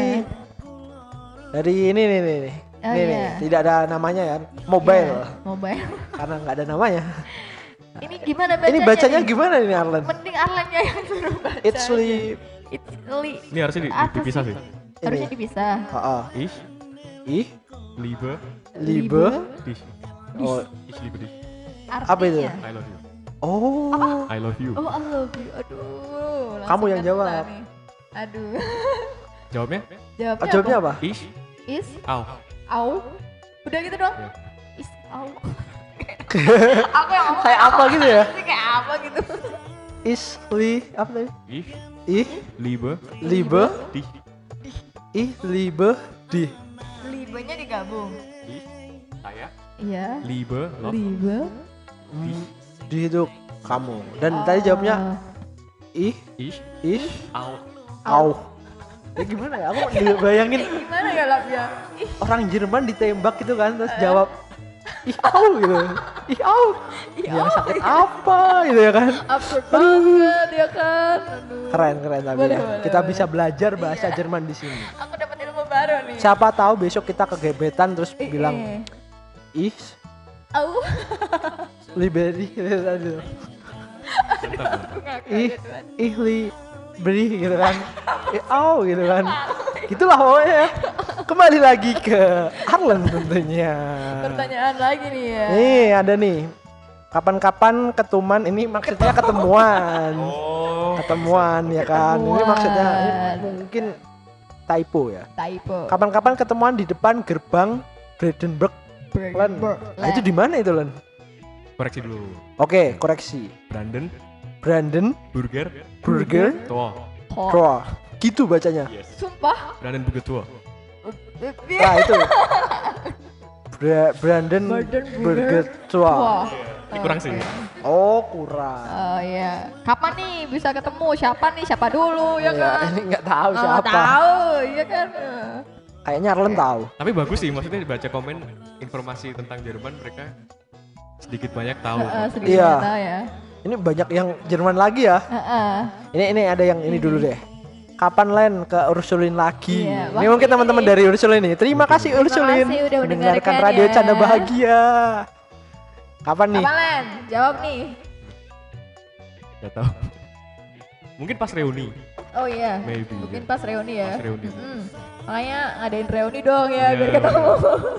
dari ini nih nih nih Oh, Nih, nih, iya. tidak ada namanya ya mobile Iya, mobile. karena nggak ada namanya Ini gimana bacanya? ini bacanya nih? gimana ini Arlen Mending Arlennya yang suruh baca. it's li It's li. ini harusnya di- dipisah sih. Harusnya dipisah. oh, oh. ich ih liebe liebe dich oh ich liebe dich Apa itu? Artinya. I love you oh I love you Oh, I love you. Aduh. Kamu yang jawab. nih. Aduh. jawabnya Jawabnya, Oh, jawabnya apa ich Is au au. Udah gitu doang. Iya. Is au. Aku yang ngomong kayak apa gitu ya kayak apa gitu. is li apa tadi ich ih liebe liebe dich ih liebe di Libenya digabung. Iya. liebe love Libe. Hmm, di itu kamu dan tadi jawabnya ih ich ih au au ya gimana ya aku bayangin Gimana ya Lab ya? Ih, orang Jerman ditembak gitu kan terus jawab ih au gitu ih au yang sakit apa gitu ya kan absurd banget ya kan. Aduh. keren keren tapi Boleh, ya. boleh, kita boleh. bisa belajar bahasa Iya. Jerman di sini Aku dapat ilmu baru nih. siapa tahu besok kita kegebetan terus Eh, bilang eh. ih Au. liberi gitu bentar. ih ih li beri gitu kan ih au gitu kan gitulah pokoknya ya Kembali lagi ke Arlen tentunya. Pertanyaan lagi nih ya. Nih ada nih. Kapan-kapan ketuman ini maksudnya ketemuan. Oh. Ketemuan ya kan. Ini Ketemuan. maksudnya ini mungkin typo ya. Typo. Kapan-kapan ketemuan di depan gerbang Brandenburg Len. Nah, itu di mana itu Len? Koreksi dulu. Oke, koreksi. Brandon Brandon Burger Burger Tua. Kok. Crow. Gitu bacanya. Sumpah. Brandon Burger Tua. Nah, itu. Bra- Brandon Brandon Burger Tua. Wah. Ini kurang sih. Oh, kurang. Oh iya. Kapan nih bisa ketemu? Siapa nih? Siapa dulu ya Ya, kan? ini nggak tahu Oh, siapa. tahu, iya kan. Kayaknya Arlen tahu. Tapi bagus sih, maksudnya baca komen informasi tentang Jerman mereka sedikit banyak tahu. Heeh, sedikit Iya. tahu ya. Ini banyak yang Jerman lagi ya. Heeh. Ini ini ada yang ini dulu deh. Kapan Len ke Ursulin lagi? Iya, ini mungkin teman-teman dari Ursulin nih. Terima kasih Ursulin. kasih udah mendengarkan mendengarkan radio ya. Canda Bahagia. Kapan nih? Kapan Len? Jawab nih. Gak tahu. Mungkin pas reuni. Oh iya. Maybe. Mungkin pas reuni ya. Pas reuni. Mm. Makanya ngadain reuni dong ya Iya. biar ketemu.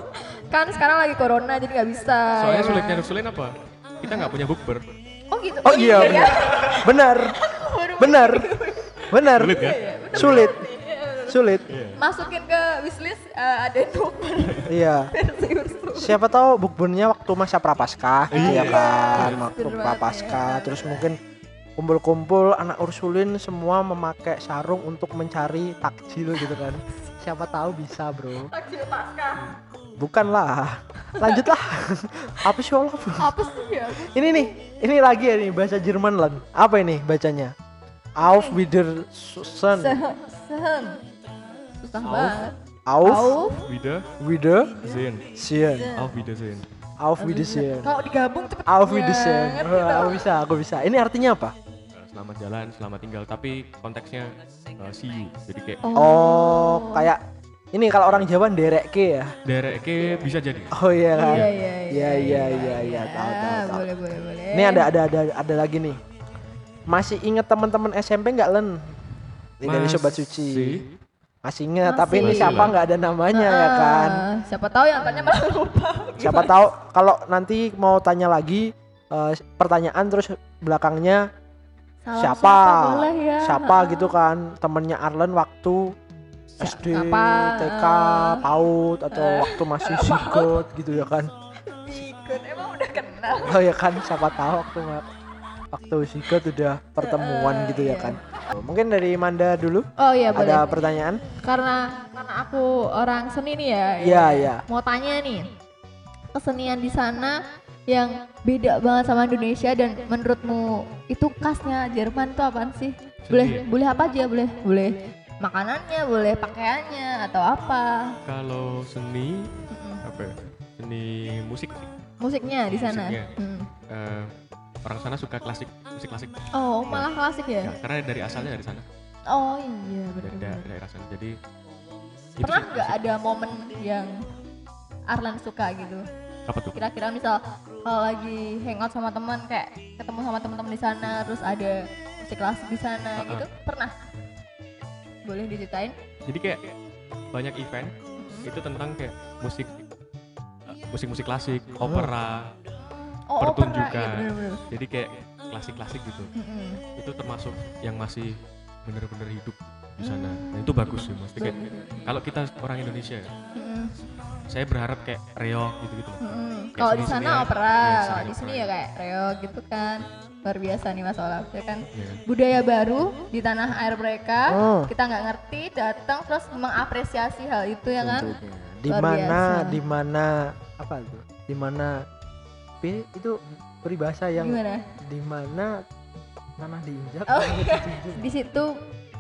kan sekarang lagi corona jadi nggak bisa. Soalnya ya sulitnya? Rusulin apa? Kita nggak punya bukber. Oh gitu. Oh iya, ya. benar. Benar. Benar. Sulit kan? Sulit. Sulit. Masukin ke wishlist eh, ada bukber Iya. Siapa tahu bukbernya waktu masa prapaskah gitu ya Iya. kan. Waktu prapaskah ya. terus mungkin kumpul-kumpul anak Ursulin semua memakai sarung untuk mencari takjil gitu kan. Siapa tahu bisa, Bro. Takjil pasca. Bukanlah. Lanjutlah. Apa sih Allah? Apa sih ya? Ini nih, ini lagi ya nih bahasa Jerman lan. Apa ini bacanya? Auf Wiedersehen. Sehen. Sehen. Susah Auf. banget. Auf Auf. Wieder Wiedersehen. sehen. Auf Wiedersehen. Auf Wiedersehen. Kalau digabung cepet. Auf Wiedersehen. Aku bisa, aku bisa. Ini artinya apa? Selamat jalan, selamat tinggal. Tapi konteksnya eh, see you. Jadi kayak Oh, kayak ini kalau orang Jawa derek ke ya. derek ke bisa jadi. Oh iya kan. Iya iya Iya iya iya iya tahu tahu tahu. Boleh boleh boleh. Ini ada ada ada ada lagi nih. Masih inget teman-teman SMP nggak Len? Ini dari Sobat Suci. Masih. Masih inget, tapi ini Masih. siapa nggak ada namanya ya kan? Siapa tahu yang tanya malah lupa. Siapa tahu kalau nanti mau tanya lagi eh, pertanyaan terus belakangnya Salam siapa? siapa boleh ya. Siapa gitu kan temennya Arlen waktu SD, Siapa? TK, Ah. PAUD atau waktu masih sigot gitu ya kan? Ikut emang udah kenal. Oh ya kan siapa tahu waktu waktu sigot udah pertemuan Eh, gitu ya iya. kan? Mungkin dari Manda dulu Oh iya boleh. ada pertanyaan? Karena karena aku orang seni nih ya. Iya iya. Mau tanya nih. Kesenian di sana yang beda banget sama Indonesia dan menurutmu itu khasnya Jerman tuh apaan sih? Boleh ya? boleh apa aja boleh boleh makanannya boleh pakaiannya atau apa Kalau seni Mm-mm. apa ya? Seni musik musiknya di sana Musiknya. Mm. Eh, orang sana suka klasik, musik klasik. oh malah klasik ya Ya, karena dari asalnya dari sana, oh iya dari da- benar daerah sana. Jadi pernah nggak ada momen yang Arlan suka gitu apa tuh? kira-kira misal kalau lagi hangout sama teman kayak ketemu sama teman-teman di sana terus ada musik klasik di sana Uh-uh. gitu pernah boleh diceritain Jadi kayak banyak event Mm-mm. itu tentang kayak musik musik-musik klasik, opera, oh opera pertunjukan. iya bener-bener jadi kayak klasik-klasik gitu. Mm-mm. Itu termasuk yang masih bener-bener hidup di sana. Hmm. Dan itu bagus sih, mesti kayak kalau kita orang Indonesia, ya, Mm-mm. Saya berharap kayak reok gitu-gitu. loh. Mm-mm. Kayak kalau di sana ya. opera Iya, kalau di sini ya kayak reog gitu kan luar biasa nih mas Olaf ya kan kan? budaya baru di tanah air mereka Oh. kita nggak ngerti datang terus mengapresiasi hal itu ya kan Tentunya. Di Luar mana biasa. di mana apa itu? Di mana itu peribahasa yang gimana di mana tanah diinjak Oh, iya. di situ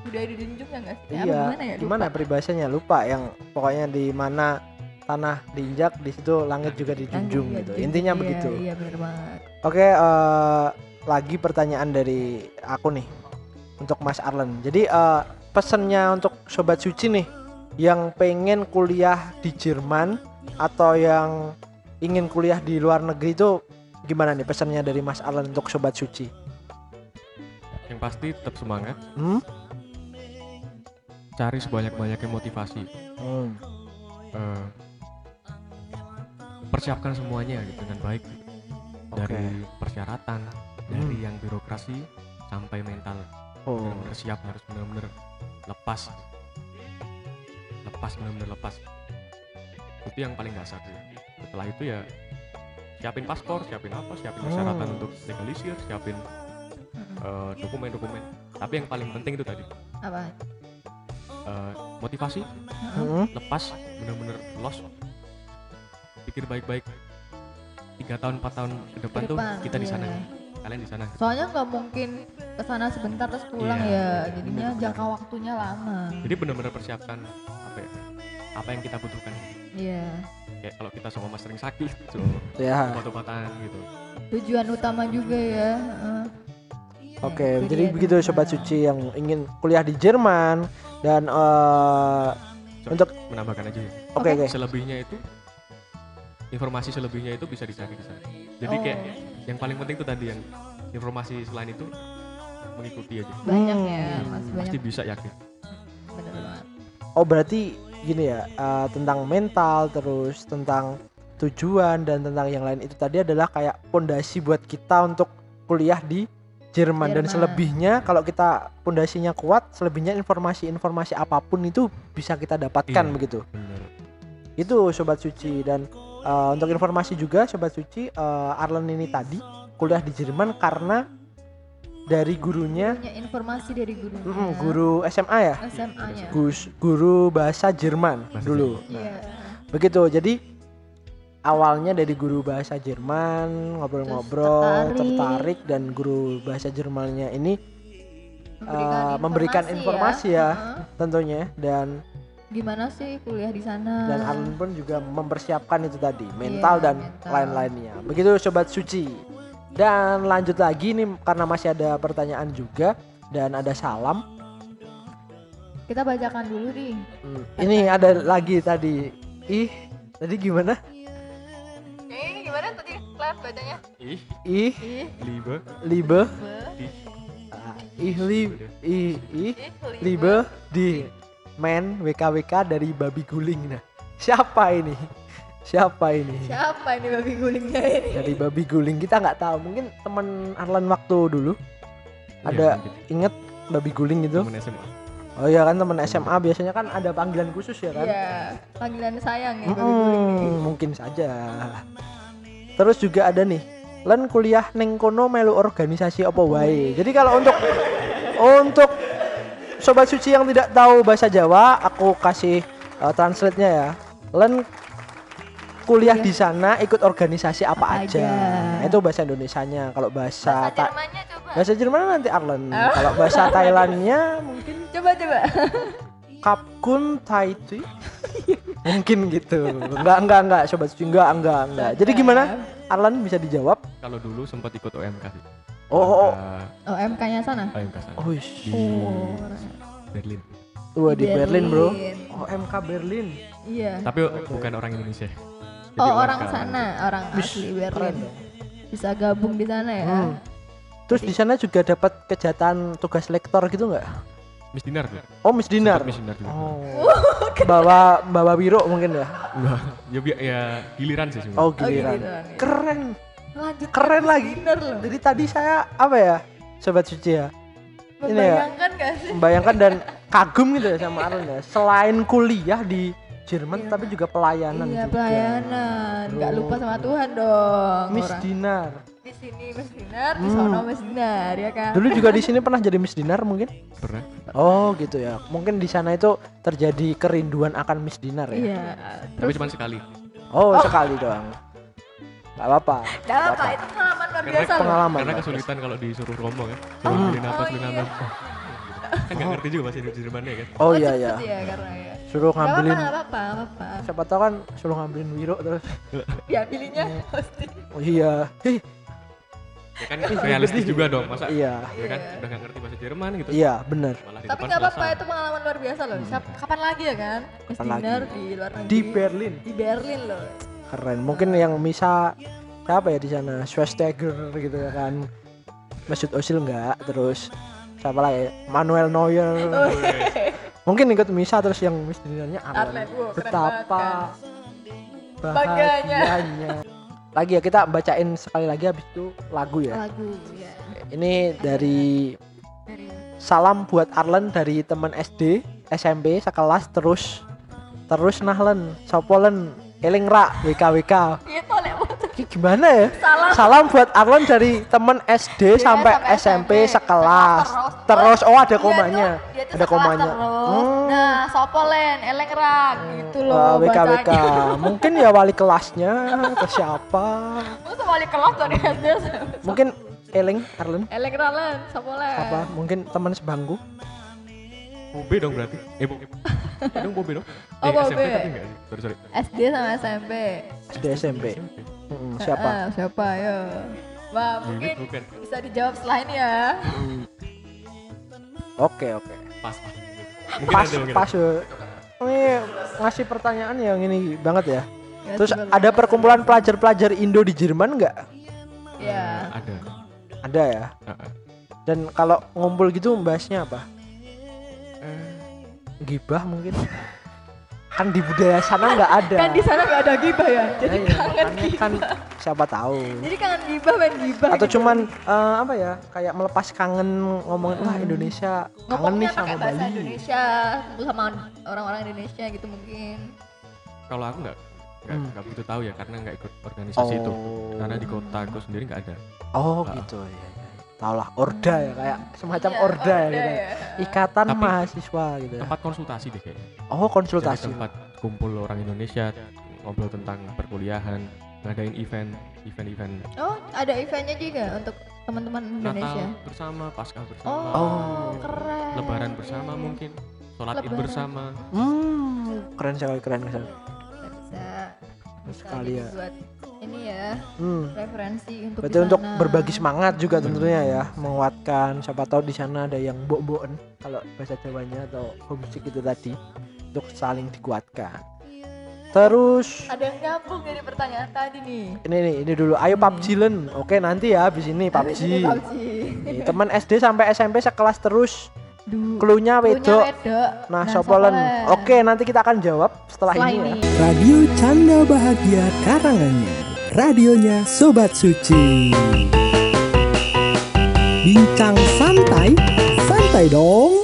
budaya dijunjung ya nggak sih? Apa Iya, gimana ya? gimana Lupa. peribahasanya lupa yang pokoknya di mana tanah diinjak di situ langit juga dijunjung Iya, gitu. dijunjung. Intinya Iya, begitu. Iya benar banget. Oke, eh, lagi pertanyaan dari aku nih untuk Mas Arlen. Jadi eh, pesannya untuk sobat suci nih yang pengen kuliah di Jerman atau yang ingin kuliah di luar negeri itu gimana nih pesannya dari Mas Arlen untuk sobat suci? Yang pasti tetap semangat, Hmm? cari sebanyak-banyaknya motivasi. Hmm. eh, persiapkan semuanya gitu dengan baik gitu. dari persyaratan dari Hmm. yang birokrasi sampai mental Oh. benar-benar siap harus benar-benar lepas lepas benar-benar lepas itu yang paling dasar sih setelah itu ya siapin paspor siapin apa siapin persyaratan Hmm. untuk legalisir siapin eh, dokumen-dokumen tapi yang paling penting itu tadi Apa? eh, motivasi Hmm. lepas bener-bener los pikir baik-baik tiga tahun empat tahun ke depan Ke tuh kita di sana iya. kalian di sana Soalnya nggak mungkin ke sana sebentar terus pulang Iya, ya. bener, Jadinya bener. jangka waktunya lama. jadi bener-bener persiapkan apa ya apa yang kita butuhkan Iya. kayak kalau kita sama mas sering sakit so Ya. obat-obatan gitu Tujuan utama juga ya. heeh. Oke, Ya, jadi begitu sobat teman-teman. suci yang ingin kuliah di Jerman dan eh So, Untuk- menambahkan aja ya. oke oke. selebihnya itu informasi selebihnya itu bisa dicari di sana jadi Oh, kayak yang paling penting itu tadi yang informasi selain itu mengikuti aja banyak Hmm. ya, Mas banyak. pasti bisa yakin banget. Oh berarti gini ya eh, tentang mental terus tentang tujuan dan tentang yang lain itu tadi adalah kayak pondasi buat kita untuk kuliah di Jerman, dan Jerman. selebihnya kalau kita pondasinya kuat selebihnya informasi-informasi apa pun itu bisa kita dapatkan Iya. begitu bener itu sobat suci dan eh, untuk informasi juga sobat suci eh, Arlen ini tadi kuliah di Jerman karena dari gurunya Punya informasi dari gurunya. mm, guru SMA ya SMA-nya. Gus guru bahasa Jerman Bahasa dulu Iya. begitu jadi awalnya dari guru bahasa Jerman ngobrol-ngobrol tertarik. tertarik. dan guru bahasa Jermannya ini Memberikan, Eh, memberikan informasi ya. Heeh. tentunya dan Gimana sih kuliah di sana? dan Arlen pun juga mempersiapkan itu tadi mental Iya, dan mental. lain-lainnya. Begitu sobat suci. Dan lanjut lagi nih karena masih ada pertanyaan juga dan ada salam. Kita bacakan dulu nih. Hmm, ini ada lagi tadi. Ih tadi gimana? Eh, gimana tadi? Clef bacanya? ih. Ih. Ih, liebe liebe be, ih. Ah, lieb ich, ich ih, liebe di men WKWK dari babi guling. Nah siapa ini? Siapa ini? Siapa ini babi gulingnya ini? dari babi guling kita nggak tahu. Mungkin teman Arlan waktu dulu. Ada Iya, mungkin. inget babi guling gitu temen SMA oh iya kan teman SMA biasanya kan ada panggilan khusus ya kan? Iya, panggilan sayang ya babi guling. Hmm, mungkin saja. Terus juga ada nih Len kuliah neng kono melu organisasi apa wae? Jadi kalau untuk untuk sobat suci yang tidak tahu bahasa Jawa aku kasih uh, translate-nya ya Len kuliah Kuliah. di sana ikut organisasi apa, Apa aja. aja. Itu bahasa Indonesianya kalau bahasa Bahasa Jermannya coba. bahasa Jerman nanti Arlen Oh. kalau bahasa Thailandnya mungkin Coba coba. Kapkun Taiti mungkin gitu enggak enggak enggak sobat suci enggak enggak enggak jadi gimana Arlan bisa dijawab kalau dulu sempat ikut OMK sih oh oh, oh. Oh, MK-nya sana. OMK sana Oh, di. Oh, Berlin Wah, di Berlin, bro Berlin. oh MK Berlin Iya. tapi bukan orang Indonesia Jadi Oh, orang sana, orang asli Berlin. Bisa gabung di sana ya. Hmm. terus di sana juga dapat kejahatan tugas lektor gitu nggak Miss Dinar tuh oh Miss Dinar Miss Dinar juga oh bawa bawa Wiro mungkin ya Enggak, ya, ya giliran sih sebenarnya. oh Oh, giliran giliran, ya. keren Lanjut keren lagi loh. jadi tadi saya apa ya sobat suci ya ini ya. Membayangkan gak sih? membayangkan dan kagum gitu ya sama Arlen ya selain kuliah di Jerman Iya. tapi juga pelayanan Iya, juga pelayanan. Gak Bro. lupa sama Tuhan dong. Miss orang. Dinar Di sini Miss Dinar, di Hmm. sono Miss Dinar ya kan. dulu juga di sini pernah jadi Miss Dinar mungkin Pernah? oh gitu ya mungkin di sana itu terjadi kerinduan akan Miss Dinar ya Iya. Tapi cuma sekali. oh, sekali doang Gak apa-apa Gak apa, itu pengalaman luar Karena biasa loh. pengalaman Karena kesulitan kalau disuruh ngomong ya. Oh. Suruh beliin apa, Oh, suruh iya. ngambil. Kan nggak ngerti juga bahasa Jermannya kan. oh iya ya cepet ya karena ya. suruh Gak apa-apa, ngambilin gak apa-apa, gak apa-apa. siapa tahu kan suruh ngambilin Wiro terus Diambilinnya pasti. oh iya Hih, Ya kan realistis juga dong. Masa iya ya kan Iya. udah nggak ngerti bahasa Jerman gitu. iya di Tapi depan gak apa-apa, itu pengalaman luar biasa loh. Siap- kapan lagi ya kan? Miss Kapan lagi? Dinar di luar negeri. di Berlin Di Berlin loh. Keren. Mungkin yang bisa siapa ya di sana? Schweinsteiger gitu ya kan. Mesut Ozil enggak terus siapa lagi? Manuel Neuer. Mungkin ikut misa terus yang wow, keren betapa banget Bahagianya. lagi ya kita bacain sekali lagi habis itu lagu ya. Lagu ya ini dari dari salam buat Arlen dari teman SD SMP sekelas terus terus nahlen sopolen eling ra WKWK iya tolek banget Ki gimana ya? Salah salam buat Arlen dari teman SD Iya, sampai sampai SMP SMP. sekelas. Terus. terus. Oh ada Dia komanya. tuh- dia tuh ada komanya. Hmm. nah sopolen eleng rak gitu loh Eh, WKWK bacanya. mungkin ya wali kelasnya ke siapa? Masa wali kelas dari SD mungkin Eling Arlen eleng ralen sopolen. Apa? Mungkin teman sebangku Bobe dong berarti. Eh, Bobe. dong Bobe dong. Oh, eh, SMP Bobe. tapi enggak sih. Sorry, sorry. SD sama SMP SD SMP Mm, siapa Eh, siapa ya Wah Bibit mungkin bukan. bisa dijawab setelah ini ya oke oke Pas, pas. Mungkin pas ada, mungkin pas ya. ini ngasih pertanyaan yang ini banget ya Ya, terus sebelum- ada perkumpulan pelajar-pelajar Indo di Jerman nggak ya Ada. ada ya Heeh. dan kalau ngumpul gitu membahasnya apa Eh, gibah mungkin. Kan di budaya sana nggak ada. Kan di sana nggak ada gibah ya? Jadi Nah, iya, kangen makanya kan siapa tahu. Jadi kangen gibah main gibah atau gitu. cuman eh, apa ya kayak melepas kangen ngomongin wah Indonesia kangen ngomongnya nih sama pakai bahasa Bali. Indonesia sama orang-orang Indonesia gitu mungkin. Kalau aku enggak enggak, Hmm. begitu tahu ya karena enggak ikut organisasi itu. oh Karena di kota aku sendiri enggak ada. oh gitu ya, ya. tau lah orda ya kayak semacam Iya, orda, ya, gitu. ya. ikatan Tapi- mahasiswa gitu ya. Tempat konsultasi deh kayaknya. oh Jadi konsultasi tempat kumpul orang Indonesia ngobrol tentang perkuliahan, ngadain event, event-event oh ada eventnya juga untuk teman-teman Indonesia Natal bersama, Paskah bersama, oh, Oh. keren Lebaran bersama mungkin, sholat id bersama. hmm keren sekali keren sekali bisa sekali jadi ya buat ini ya hmm. referensi untuk Berarti untuk berbagi semangat juga tentunya ya, menguatkan. Siapa tahu di sana ada yang mbok-mboken kalau bahasa Jawanya atau homesick itu tadi untuk saling dikuatkan. Terus ada yang nyambung dari pertanyaan tadi nih ini nih, ini dulu. Ayo PUBG Len. Oke, nanti ya habis ini PUBG. PUBG. Nih, teman SD sampai SMP sekelas terus. Klunya wedok. Nah, Nah, Sopolen. Sopolen. Oke, nanti kita akan jawab setelah, setelah ini, ini ya. Radio Canda Bahagia Karanganyar Radionya Sobat Suci Bincang santai, santai dong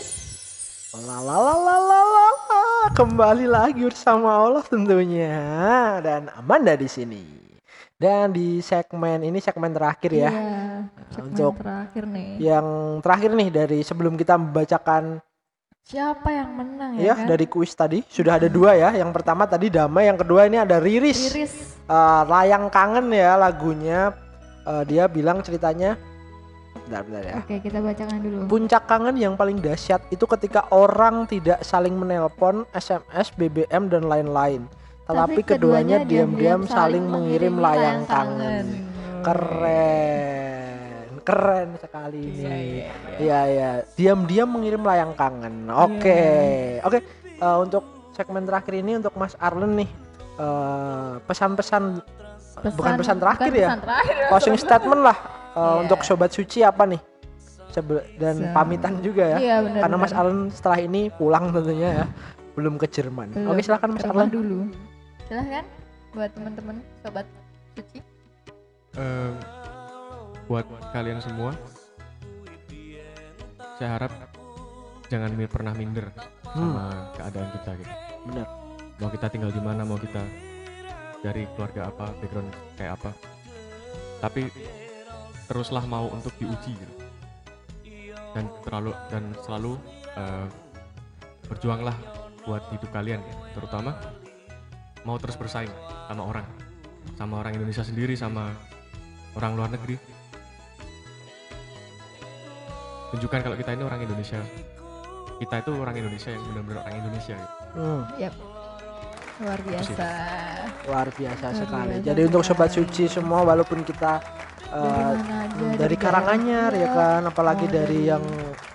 Lalalalalalala. Kembali lagi bersama Allah tentunya dan Amanda di sini. Dan di segmen ini segmen terakhir ya. Iya, segmen untuk- terakhir nih. Yang terakhir nih dari sebelum kita membacakan Siapa yang menang ya ya, kan? dari kuis tadi sudah ada dua ya. Yang pertama tadi Damai, yang kedua ini ada Riris. Iris. Eh, layang kangen ya lagunya. Eh, dia bilang ceritanya. Bentar, bentar ya. Oke, kita bacakan dulu. Puncak kangen yang paling dahsyat itu ketika orang tidak saling menelpon, SMS, BBM dan lain-lain. Tetapi keduanya diam-diam saling mengirim layang kangen. Keren, keren sekali ini. Iya, iya, Iya iya, diam-diam mengirim layang kangen. Oke, oke. eh, untuk segmen terakhir ini untuk Mas Arlen nih eh, pesan-pesan bukan pesan terakhir bukan ya. Pesan terakhir. ya. closing statement lah eh, Iya. untuk sobat suci apa nih? Dan Se- pamitan juga ya. Iya, benar. Karena Mas. Arlen setelah ini pulang tentunya ya, belum ke Jerman. Belum, Oke silakan Mas Arlen. dulu. Silahkan buat teman-teman sobat suci. Eh, buat kalian semua, saya harap jangan pernah minder sama keadaan kita gitu. Benar. Mau kita tinggal di mana, mau kita dari keluarga apa, background kayak apa. Tapi teruslah mau untuk diuji gitu. Dan terlalu dan selalu eh, berjuanglah buat hidup kalian, terutama mau terus bersaing sama orang, sama orang Indonesia sendiri, sama orang luar negeri. Tunjukkan kalau kita ini orang Indonesia. Kita itu orang Indonesia yang benar-benar orang Indonesia. gitu. Hmm, Yap. Luar biasa. luar biasa Luar sekali. biasa Jadi untuk sobat suci semua walaupun kita Dari mana aja, dari dari Karanganyar ya kan, apalagi Oh, dari yang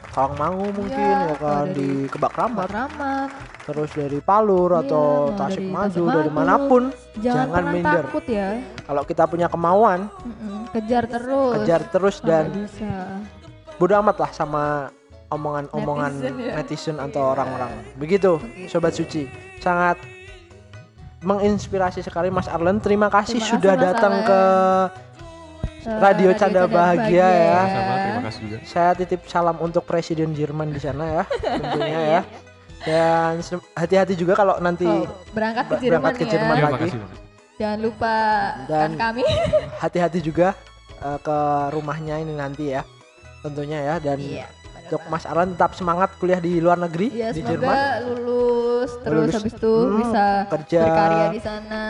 Tawangmangu mungkin Iya, ya kan atau di Kebak Ramat, Matraman. terus dari Palur Iya, atau Tasik dari Maju dari mana pun Jangan, Jangan minder. takut ya. kalau kita punya kemauan Mm-mm, Kejar terus. kejar terus dan bisa. Bodo amat lah sama omongan-omongan Netizen, ya. netizen atau orang-orang. Begitu, Begitu. sobat suci. Sangat menginspirasi sekali Mas Arlen. Terima kasih Terima sudah kasih, datang Arlen. ke Eh, Radio Canda Bahagia ya. Sama, terima kasih juga. saya titip salam untuk Presiden Jerman di sana ya, tentunya ya. Dan se- hati-hati juga kalau nanti Oh, berangkat ke Jerman berangkat ke ya. Jerman. Terima lagi. makasih. Jangan lupa Dan- kan kami. hati-hati juga eh, ke rumahnya ini nanti ya, tentunya ya. Dan Iya. untuk. Mas Arlen tetap semangat kuliah di luar negeri Iya, di semoga Jerman. lulus terus Lulus, habis itu hmm, bisa kerja. berkarya di sana,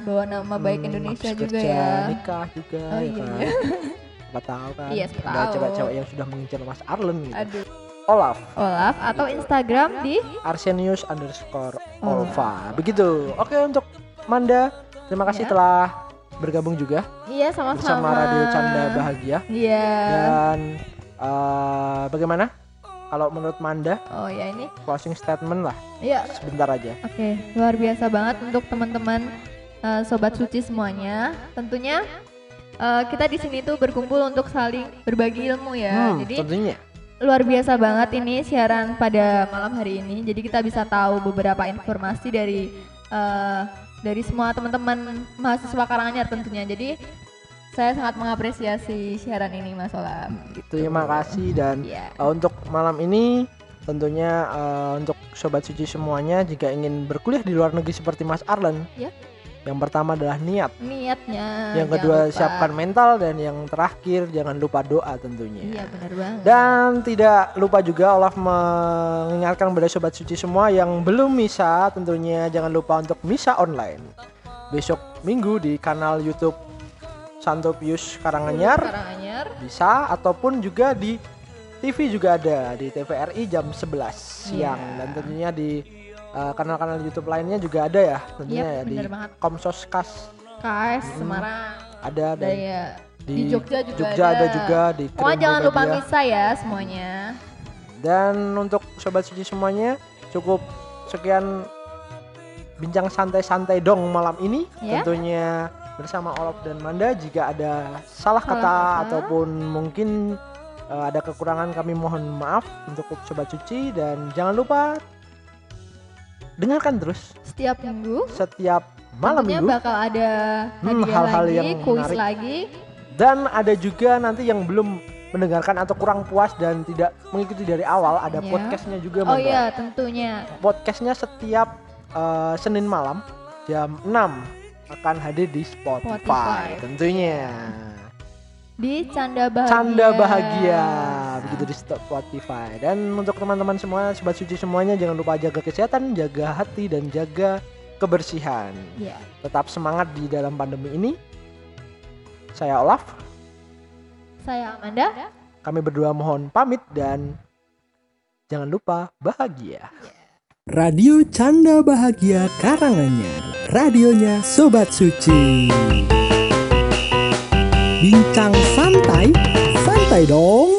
bawa nama baik Hmm, Indonesia juga kerja, ya. nikah juga Oh ya iya, kan. iya. Siapa tahu kan. Iya, Ada cewek-cewek yang sudah mengincar Mas Arlen gitu. Aduh. Olaf, Olaf atau Instagram di Arsenius underscore. Olva. Begitu. Oke untuk Manda, terima kasih Ya. telah bergabung juga Iya sama-sama. bersama Radio Canda Bahagia. Iya. Dan eh, bagaimana? Kalau menurut Manda, Oh ya ini. closing statement lah, Iya. sebentar aja. Oke, luar biasa banget untuk teman-teman eh, sobat suci semuanya. Tentunya eh, kita di sini tuh berkumpul untuk saling berbagi ilmu ya. Hmm, Jadi tentunya. luar biasa banget ini siaran pada malam hari ini. Jadi kita bisa tahu beberapa informasi dari eh, dari semua teman-teman mahasiswa Karanganyar tentunya. Jadi saya sangat mengapresiasi siaran ini Mas Olaf. Gitu. Terima kasih dan Iya. eh, untuk malam ini tentunya eh, untuk sobat suci semuanya jika ingin berkuliah di luar negeri seperti Mas Arlen. Ya. Yang pertama adalah niat, Niatnya. yang kedua lupa. siapkan mental dan yang terakhir jangan lupa doa tentunya. Iya benar banget. Dan tidak lupa juga Olaf mengingatkan kepada sobat suci semua yang belum misa tentunya jangan lupa untuk misa online. Besok minggu di kanal YouTube Santo Pius Karanganyar Karanganyar. bisa ataupun juga di TV juga ada di TVRI jam 11 siang Iya. dan tentunya di uh, kanal-kanal YouTube lainnya juga ada ya tentunya Iya ya di banget. Komsos Kas KS Hmm. Semarang. ada dan Daya. Di, Jogja juga Jogja ada. juga di Krim jangan lupa misa ya semuanya. Dan untuk sobat suci semuanya cukup sekian bincang santai-santai dong malam ini Ya. tentunya bersama Olaf dan Manda jika ada salah Salah kata kata. ataupun mungkin uh, ada kekurangan kami mohon maaf untuk sobat suci dan jangan lupa dengarkan terus Setiap minggu setiap malam tentunya minggu bakal ada Hmm, hal-hal lagi, yang kuis menarik. lagi. dan ada juga nanti yang belum mendengarkan atau kurang puas dan tidak mengikuti dari awal ada Ya. podcastnya juga Oh iya, tentunya. podcastnya setiap uh, Senin malam jam 6 akan hadir di Spotify, Spotify. tentunya Di Canda Bahagia. canda bahagia. Begitu di Spotify. Dan untuk teman-teman semua sobat suci semuanya jangan lupa jaga kesehatan jaga hati dan jaga kebersihan. Iya. tetap semangat di dalam pandemi ini. Saya Olaf. Saya Amanda. kami berdua mohon pamit dan jangan lupa bahagia. Radio Canda Bahagia Karanganyar. Radionya Sobat Suci Bincang santai, santai dong